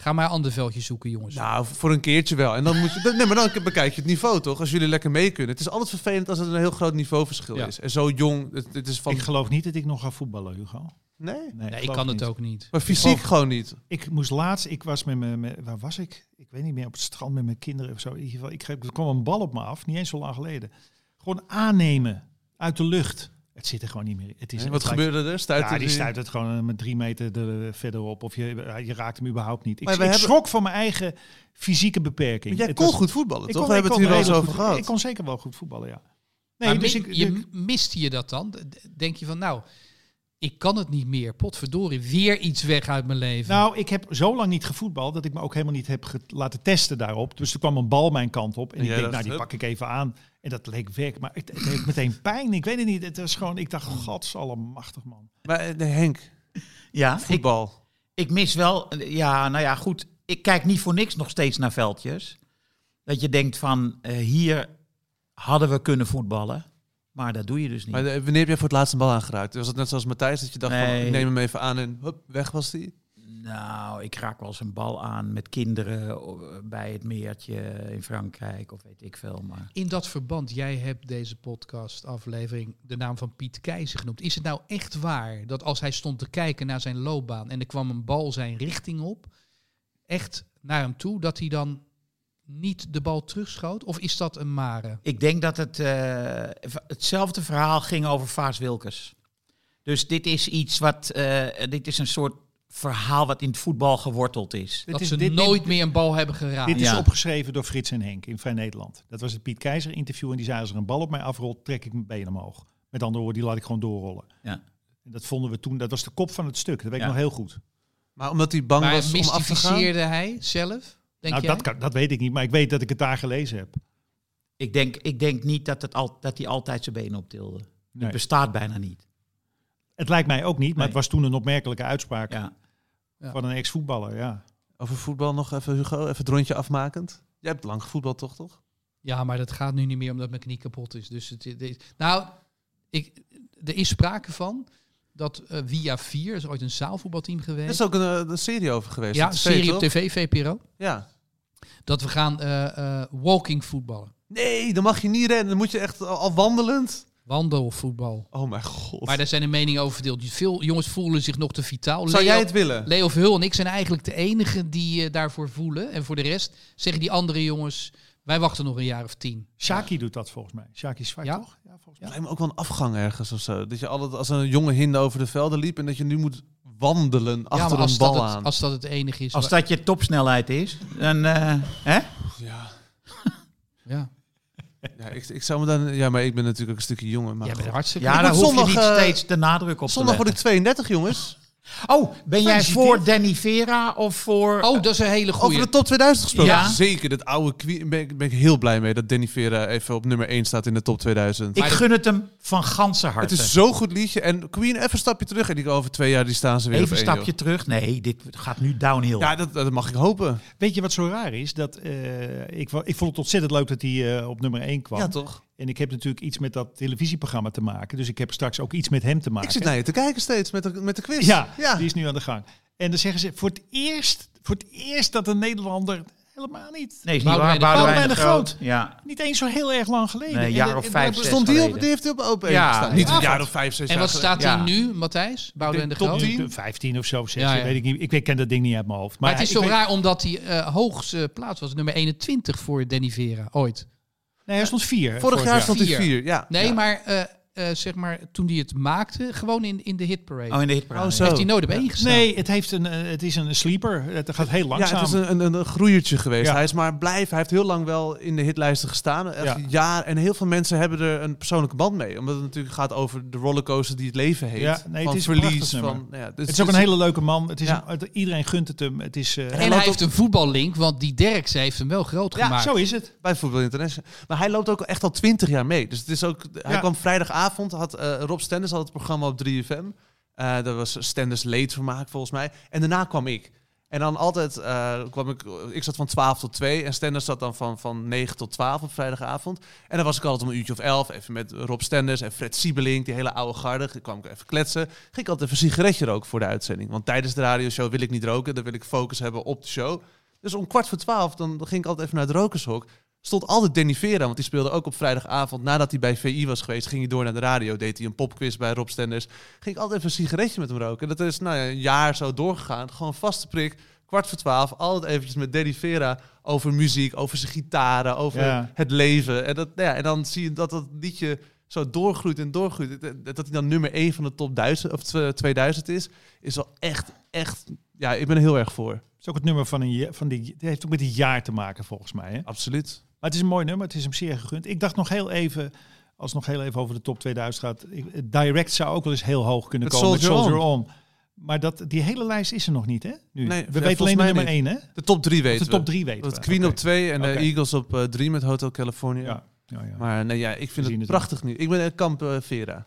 ga maar een ander veldje zoeken jongens.
Nou, voor een keertje wel. En dan moet je... *laughs* Nee, maar dan bekijk je het niveau, toch? Als jullie lekker mee kunnen. Het is altijd vervelend als het een heel groot niveauverschil
Ja.
is. En zo jong, het, het is van...
Ik geloof niet dat ik nog ga voetballen, Hugo.
Nee?
nee, ik kan het ook niet.
Maar fysiek gewoon niet.
Ik moest laatst, ik was met mijn, waar was ik? Ik weet niet meer, op het strand met mijn kinderen of zo. In ieder geval, ik, kreeg- er kwam een bal op me af, niet eens zo lang geleden. Gewoon aannemen, uit de lucht. Het zit er gewoon niet meer in. Het is,
En
het
wat
lijkt-
gebeurde er? Stuitte
Ja, die
die-
stuit het gewoon eh, met drie meter er verderop. Of je, je raakt hem überhaupt niet. Ik,
Maar
ik
hebben-
schrok van mijn eigen fysieke beperking.
Maar jij
Het
kon
was-
goed voetballen,
ik
toch?
kon-
We
ik
hebben het hier wel eens over
goed-
gehad.
Ik kon zeker wel goed voetballen, ja. Nee,
Maar
dus
mi-
ik,
je, miste je dat dan? Denk je van, nou, ik kan het niet meer. Potverdorie, weer iets weg uit mijn leven.
Nou, ik heb zo lang niet gevoetbald dat ik me ook helemaal niet heb laten testen daarop. Dus er kwam een bal mijn kant op en ik denk,
dacht,
nou die
hup.
pak ik even aan. En dat leek weg, maar het, het heeft meteen pijn. Ik weet het niet. Het was gewoon, ik dacht, godsallemachtig man.
Maar eh, nee, Henk,
Ja,
voetbal.
ik mis wel... Ja, nou ja, goed. Ik kijk niet voor niks nog steeds naar veldjes. Dat je denkt van, eh, hier hadden we kunnen voetballen. Maar dat doe je dus niet.
Maar eh, wanneer heb jij voor het laatste bal aangeraakt? Was het net zoals Matthijs dat je dacht van, ik neem hem even aan en hup, weg was die?
Nou, ik raak wel eens een bal aan met kinderen eh, bij het meertje in Frankrijk of weet ik veel. Maar
In dat verband, jij hebt deze podcast-aflevering de naam van Piet Keizer genoemd. Is het nou echt waar dat als hij stond te kijken naar zijn loopbaan en er kwam een bal zijn richting op, echt naar hem toe, dat hij dan niet de bal terugschoot? Of is dat een mare?
ik denk dat het eh, hetzelfde verhaal ging over Vaas Wilkes. Dus dit is iets wat, eh, dit is een soort verhaal wat in het voetbal geworteld is.
Dat
is-
ze
dit-
nooit
dit-
meer een bal hebben geraakt.
Dit is
Ja.
opgeschreven door Frits en Henk in Vrij Nederland. Dat was het Piet Keizer interview en die zei als er een bal op mij afrolt, trek ik mijn been omhoog. Met andere woorden, die laat ik gewoon doorrollen.
Ja.
En dat vonden we toen, dat was de kop van het stuk. Dat weet ik
Ja.
nog heel goed.
Maar omdat hij bang
maar
was om af te gaan?
hij zelf? Denk
nou,
jij?
dat, kan, dat weet ik niet, maar ik weet dat ik het daar gelezen heb.
Ik denk, ik denk niet dat, het al, dat hij altijd zijn benen optilde.
Nee.
Het bestaat bijna niet.
Het lijkt mij ook niet, maar
Nee.
het was toen een opmerkelijke uitspraak
Ja.
Ja.
van een ex-voetballer. Ja.
Over voetbal nog even, Hugo, even het rondje afmakend. Jij hebt lang gevoetbald, toch? toch?
Ja, maar dat gaat nu niet meer omdat mijn knie kapot is. Dus het, het nou, ik, er is sprake van dat eh, Via 4, is ooit een zaalvoetbalteam
Er
geweest.
is ook een, eh, een serie over geweest.
ja, een serie op tv, VPRO.
Ja.
Dat we gaan eh, walking voetballen.
Nee, dan mag je niet rennen. Dan moet je echt al, wandelend.
Wandelvoetbal.
Oh mijn god.
Maar daar zijn de meningen over verdeeld. Veel jongens voelen zich nog te vitaal.
Zou
Leo,
jij het willen?
Leo Verhul en ik zijn eigenlijk de enigen die daarvoor voelen. En voor de rest zeggen die andere jongens, wij wachten nog een jaar of tien.
Shaki doet dat volgens mij. Shaki is
Ja?
toch? Ja, volgens mij.
lijkt me ook wel een afgang ergens of zo. Dat je altijd als een jonge hinde over de velden liep en dat je nu moet wandelen
ja,
achter een bal
het,
aan.
als dat het enige is.
Als
waar-
dat je topsnelheid is, dan... eh, hè?
Ja. *laughs*
ja.
Ja, ik, ik zou me dan. Ja, maar ik ben natuurlijk ook een stukje jonger. Maar
Jij bent
goed.
hartstikke...
Ja, daar hoef je
zondag,
niet
eh,
steeds de nadruk op
Zondag
te
word ik
leggen.
32, jongens.
Oh, ben jij voor Danny Vera of voor...
Oh, dat is een hele
Over
goeie.
de top 2000 gesproken.
Ja.
Zeker, dat oude Queen. Ben, ik- ben ik heel blij mee dat Danny Vera even op nummer 1 staat in de top 2000.
ik
Maar
gun het hem van ganse harte.
het is zo'n goed liedje. En Queen, even een stapje terug. En die over twee jaar die staan ze weer
Even
op
een stapje terug. Nee, dit gaat nu downhill.
Ja, dat, dat mag ik hopen.
Weet je wat zo raar is? Dat, eh, ik, ik vond het ontzettend leuk dat hij eh, op nummer 1 kwam.
Ja, toch?
En ik heb natuurlijk iets met dat televisieprogramma te maken. Dus ik heb straks ook iets met hem te maken.
Ik zit naar je te kijken steeds met de, met de quiz.
Ja,
ja.
die is nu aan de gang. En dan zeggen ze voor het eerst, voor het eerst dat een Nederlander helemaal niet.
Nee, is niet
Boudewijn
waar.
de
Boudewijn de
de
Groot. Ja.
Niet eens zo heel erg lang geleden.
Nee, een jaar
de-
of
en
vijf, zes
Stond die, op, die heeft hij op open
Ja,
gestaan. Niet
ja.
een jaar of vijf, zes
En
jaar
wat staat
Ja.
hij nu, Matthijs? Boudewijn de
Top
Groot?
10?
Nu 15 of zo, 16,
Ja, ja.
weet ik niet. Ik ken dat ding niet uit mijn hoofd.
Maar het is zo
weet-
raar omdat hij eh hoogste plaats was. Nummer 21 voor Danny Vera, ooit.
Nee, hij stond 4.
Vorig jaar stond hij
Vier.
vier. Ja.
Nee,
Ja.
maar eh, zeg maar toen hij het maakte, gewoon in, in de hitparade.
Oh, in de hitparade.
Oh, zo.
Heeft hij nooit op één gestaan.
Nee, het, heeft een, eh, het is een sleeper. Het gaat heel
Ja,
langzaam.
het is een, een, een groeiertje geweest.
Ja.
Hij is maar blijf. Hij heeft heel lang wel in de hitlijsten gestaan. Echt
Ja.
jaar. En heel veel mensen hebben er een persoonlijke band mee. Omdat het natuurlijk gaat over de rollercoaster die het leven heeft.
Ja, nee,
van
het is
verlies. Van, ja, dus
het is ook een hele leuke man. Het is
Ja.
een- iedereen gunt het hem. Het is, eh,
En hij heeft een voetballink, want die Derksen heeft hem wel groot
Ja,
gemaakt.
zo is het.
Bij Voetbal International. Maar hij loopt ook echt al twintig jaar mee. Dus het is ook, hij
Ja.
kwam vrijdagavond, had eh, Rob Stenders had het programma op 3FM. Eh dat was Stenders leedvermaak volgens mij. En daarna kwam ik. En dan altijd eh, kwam ik, ik zat van 12 tot 2 en Stenders zat dan van, van 9 tot 12 op vrijdagavond. En dan was ik altijd om een uurtje of 11, even met Rob Stenders en Fred Siebelink, die hele oude garde. Dan kwam ik even kletsen. Ging ik altijd even een sigaretje roken voor de uitzending. Want tijdens de radioshow wil ik niet roken, dan wil ik focus hebben op de show. Dus om kwart voor 12, dan ging ik altijd even naar het rokershok stond altijd Danny Vera, want die speelde ook op vrijdagavond. Nadat hij bij VI was geweest, ging hij door naar de radio. Deed hij een popquiz bij Rob Stenders. Ging ik altijd even een sigaretje met hem roken. En dat is nou ja, een jaar zo doorgegaan. Gewoon vaste prik, kwart voor twaalf. Altijd eventjes met Danny Vera over muziek, over zijn gitaren, over
Ja.
het leven. En, dat, nou ja, en dan zie je dat dat liedje zo doorgroeit en doorgroeit. Dat hij dan nummer 1 van de top 1000, of tw- 2000 is, is wel echt, echt... Ja, ik ben er heel erg voor.
Het is ook het nummer van een van die. Het heeft ook met een jaar te maken volgens mij. Hè?
Absoluut.
Maar het is een mooi nummer. Het is hem zeer gegund. Ik dacht nog heel even, als het nog heel even over de top 2000 gaat. ik- Direct zou ook wel eens heel hoog kunnen
Met
komen. met
Soldier
Soldier On. Maar dat, die hele lijst is er nog niet, hè? Nu.
Nee,
we
ja,
weten alleen de nummer
niet.
1, hè?
De top 3
Of
weten
de top
we.
3 weten
Dat
we.
Queen op 2 en de. Eagles op 3 met Hotel California.
Ja. Ja, ja.
Maar nee, ja, ik vind het
het
prachtig nu. Ik ben een kamp eh, Vera.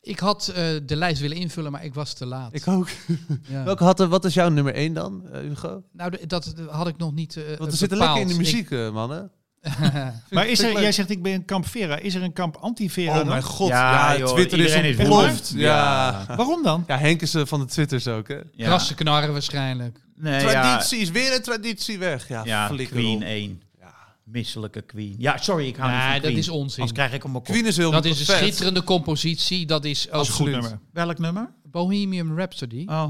Ik had eh, de lijst willen invullen, maar ik was te laat.
Ik ook. *laughs*
Ja.
Welke had, er- wat is jouw nummer 1 dan, eh, Hugo?
Nou, dat had ik nog niet eh
Want we zitten lekker in de muziek, eh, man. *laughs*
Maar is er, jij zegt ik ben een kamp Vera. Is er een kamp anti-Vera
Oh
dan?
mijn god.
Ja,
Ja,
joh,
Twitter is ontploft.
woedend.
Ja. ja.
Waarom dan?
Henk is eh, van de Twitters ook, hè?
Ja.
Krassen knarren waarschijnlijk.
Nee, ja,
Traditie is weer een traditie weg. Ja,
ja
flikker
Queen
op.
1. Misselijke Queen. Ja, sorry, ik hou niet
Nee,
van
dat is onzin.
Anders krijg ik hem op kop.
Queen is heel
Dat is een
vet.
schitterende compositie. Dat is ook
een goed
Absoluut.
nummer.
Welk nummer?
Bohemian Rhapsody.
Oh.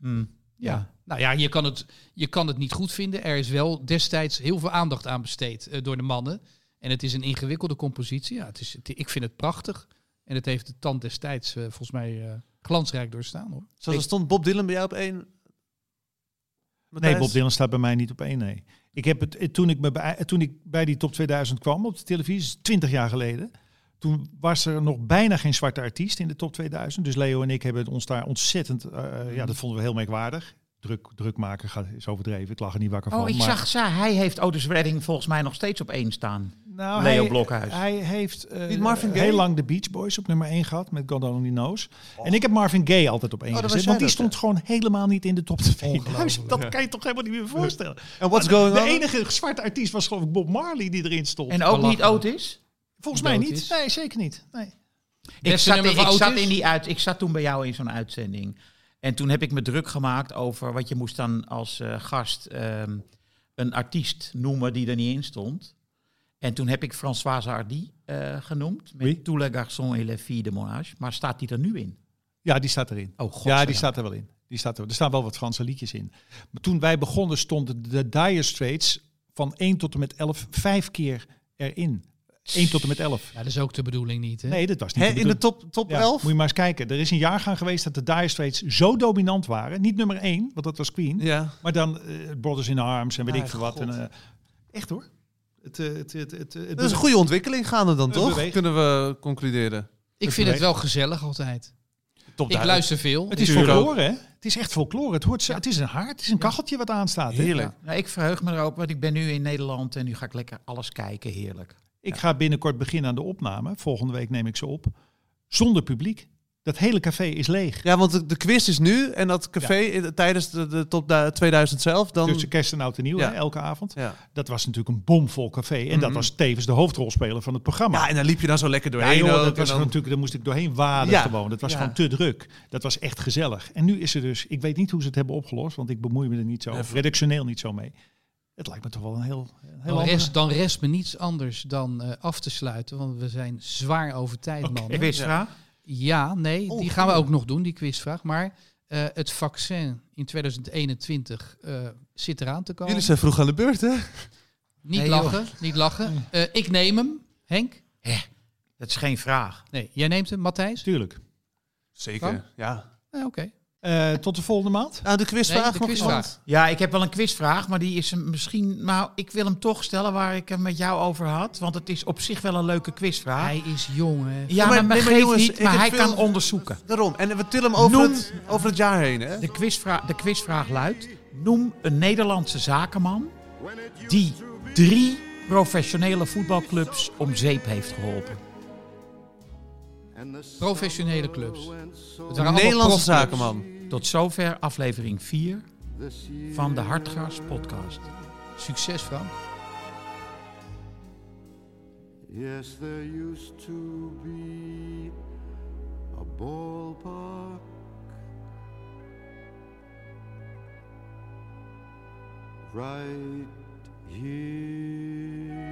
Hm.
Ja. Nou ja, je kan, het, je kan het niet goed vinden. Er is wel destijds heel veel aandacht aan besteed eh, door de mannen. En het is een ingewikkelde compositie. Ja, het is, het- ik vind het prachtig. En het heeft de tand destijds eh, volgens mij eh, glansrijk doorstaan hoor.
Zoals er stond Bob Dylan bij jou op één?
Nee? Bob Dylan staat bij mij niet op één, nee. Ik heb het, toen, ik me bij, toen ik bij die top 2000 kwam op de televisie, 20 jaar geleden, toen was er nog bijna geen zwarte artiest in de top 2000. Dus Leo en ik hebben ons daar ontzettend, eh, ja, dat vonden we heel merkwaardig. Druk, druk maken gaat, is overdreven, ik lag er niet wakker van.
Oh, ik
maar-
zag ze. Hij heeft Otis Redding volgens mij nog steeds op één staan.
Nou,
Leo
hij,
Blokhuis.
Hij heeft eh,
Niet Marvin Gaye?
heel lang de Beach Boys op nummer 1 gehad met God Only Knows. En ik heb Marvin Gaye altijd op 1
Oh,
gezet, want die stond gewoon helemaal niet in de top 2000.
Ongelooflijk.
Dat kan je toch helemaal niet meer voorstellen.
En what's
de-
going
de
on?
enige zwarte artiest was geloof ik Bob Marley die erin stond.
En ook niet. Otis?
Volgens mij niet. Nee, zeker niet. Nee.
Ik zat, ik, zat in die uit, ik zat toen bij jou in zo'n uitzending. En toen heb ik me druk gemaakt over wat je moest dan als eh, gast ehm, een artiest noemen die er niet in stond. En toen heb ik Françoise Hardy eh, genoemd. Met
Wie?
Tous les garçons et les filles de mon âge. Maar staat die er nu in?
Ja, die staat erin.
Oh, god.
ja, die staat er wel in. Die staat er, er staan wel wat Franse liedjes in. Maar toen wij begonnen stonden de Dire Straits van 1 tot en met 11 vijf keer erin. 1 tot en met 11.
Ja, dat is ook de bedoeling niet. Hè?
Nee, dat was niet
Hè,
de
in de top, top
Ja,
11?
Moet je maar eens kijken. Er is een jaargang geweest dat de Dire Straits zo dominant waren. Niet nummer 1, want dat was Queen.
Ja.
Maar dan eh, Brothers in Arms en weet
Ah,
ik veel wat. En, eh, echt hoor. Het, eh, het, het, het, het,
Dat is een goede ontwikkeling gaande dan, toch? Kunnen we concluderen.
ik vind het wel gezellig altijd.
Top
Ik luister veel.
Het is folklore, hè? Het is echt folklore. Het, hoort, zo- het is een haard, het is een kacheltje wat aanstaat.
Heerlijk.
Nou, ik verheug me erop, want ik ben nu in Nederland en nu ga ik lekker alles kijken. Heerlijk.
Ik ga binnenkort beginnen aan de opname. Volgende week neem ik ze op. Zonder publiek. Dat hele café is leeg.
Ja, want de, quiz is nu en dat café in- tijdens de, de top da- 2000 zelf, dan...
Tussen kerst en oud en nieuw,
Ja.
hè, elke avond.
ja.
Dat was natuurlijk een bomvol café. En dat
Mhm.
was tevens de hoofdrolspeler van het programma.
ja, en dan liep je dan zo lekker
Ja,
doorheen
joh, dat was
dan-
natuurlijk, daar moest ik doorheen waden gewoon. Dat was gewoon te druk. Dat was echt gezellig. En nu is er dus, ik weet niet hoe ze het hebben opgelost, want ik bemoei me er niet zo, redactioneel niet zo mee. Het lijkt me toch wel een heel, een heel
Dan
andere-
rest, dan rest me niets anders dan eh, af te sluiten, want we zijn zwaar over tijd,
Oké.
mannen.
Quizvraag?
Ja, nee,
Oh,
die gaan we ook nog doen, die quizvraag. Maar eh, het vaccin in 2021 eh, zit eraan te komen.
Jullie zijn vroeg aan de beurt, hè?
Niet
Nee, joh.
lachen, niet lachen. Eh, ik neem hem, Henk.
Dat is geen vraag.
Nee, jij neemt hem, Matthijs.
Tuurlijk.
Zeker,
Kan?
ja.
Oké.
Eh, tot de volgende maand.
Nou, de quizvraag
Nee, de
nog
quizvraag.
iemand?
Ja, ik heb wel een quizvraag, maar die is hem misschien. Maar ik wil hem toch stellen waar ik hem met jou over had. Want het is op zich wel een leuke quizvraag.
Hij is jong, hè.
ja,
maar-
maar, maar,
nee, maar
geeft
jongens,
niet, maar hij
veel-
kan onderzoeken.
Daarom. En we tillen hem over,
Noem-
het, over het jaar heen, hè?
De quizvraag, de quizvraag luidt: Noem een Nederlandse zakenman die drie professionele voetbalclubs om zeep heeft geholpen.
Professionele clubs. Het waren
Nederlandse zakenman.
Tot zover aflevering 4 van de Hartgras podcast.
Succes, Frank.
Yes, there used to be a ballpark right here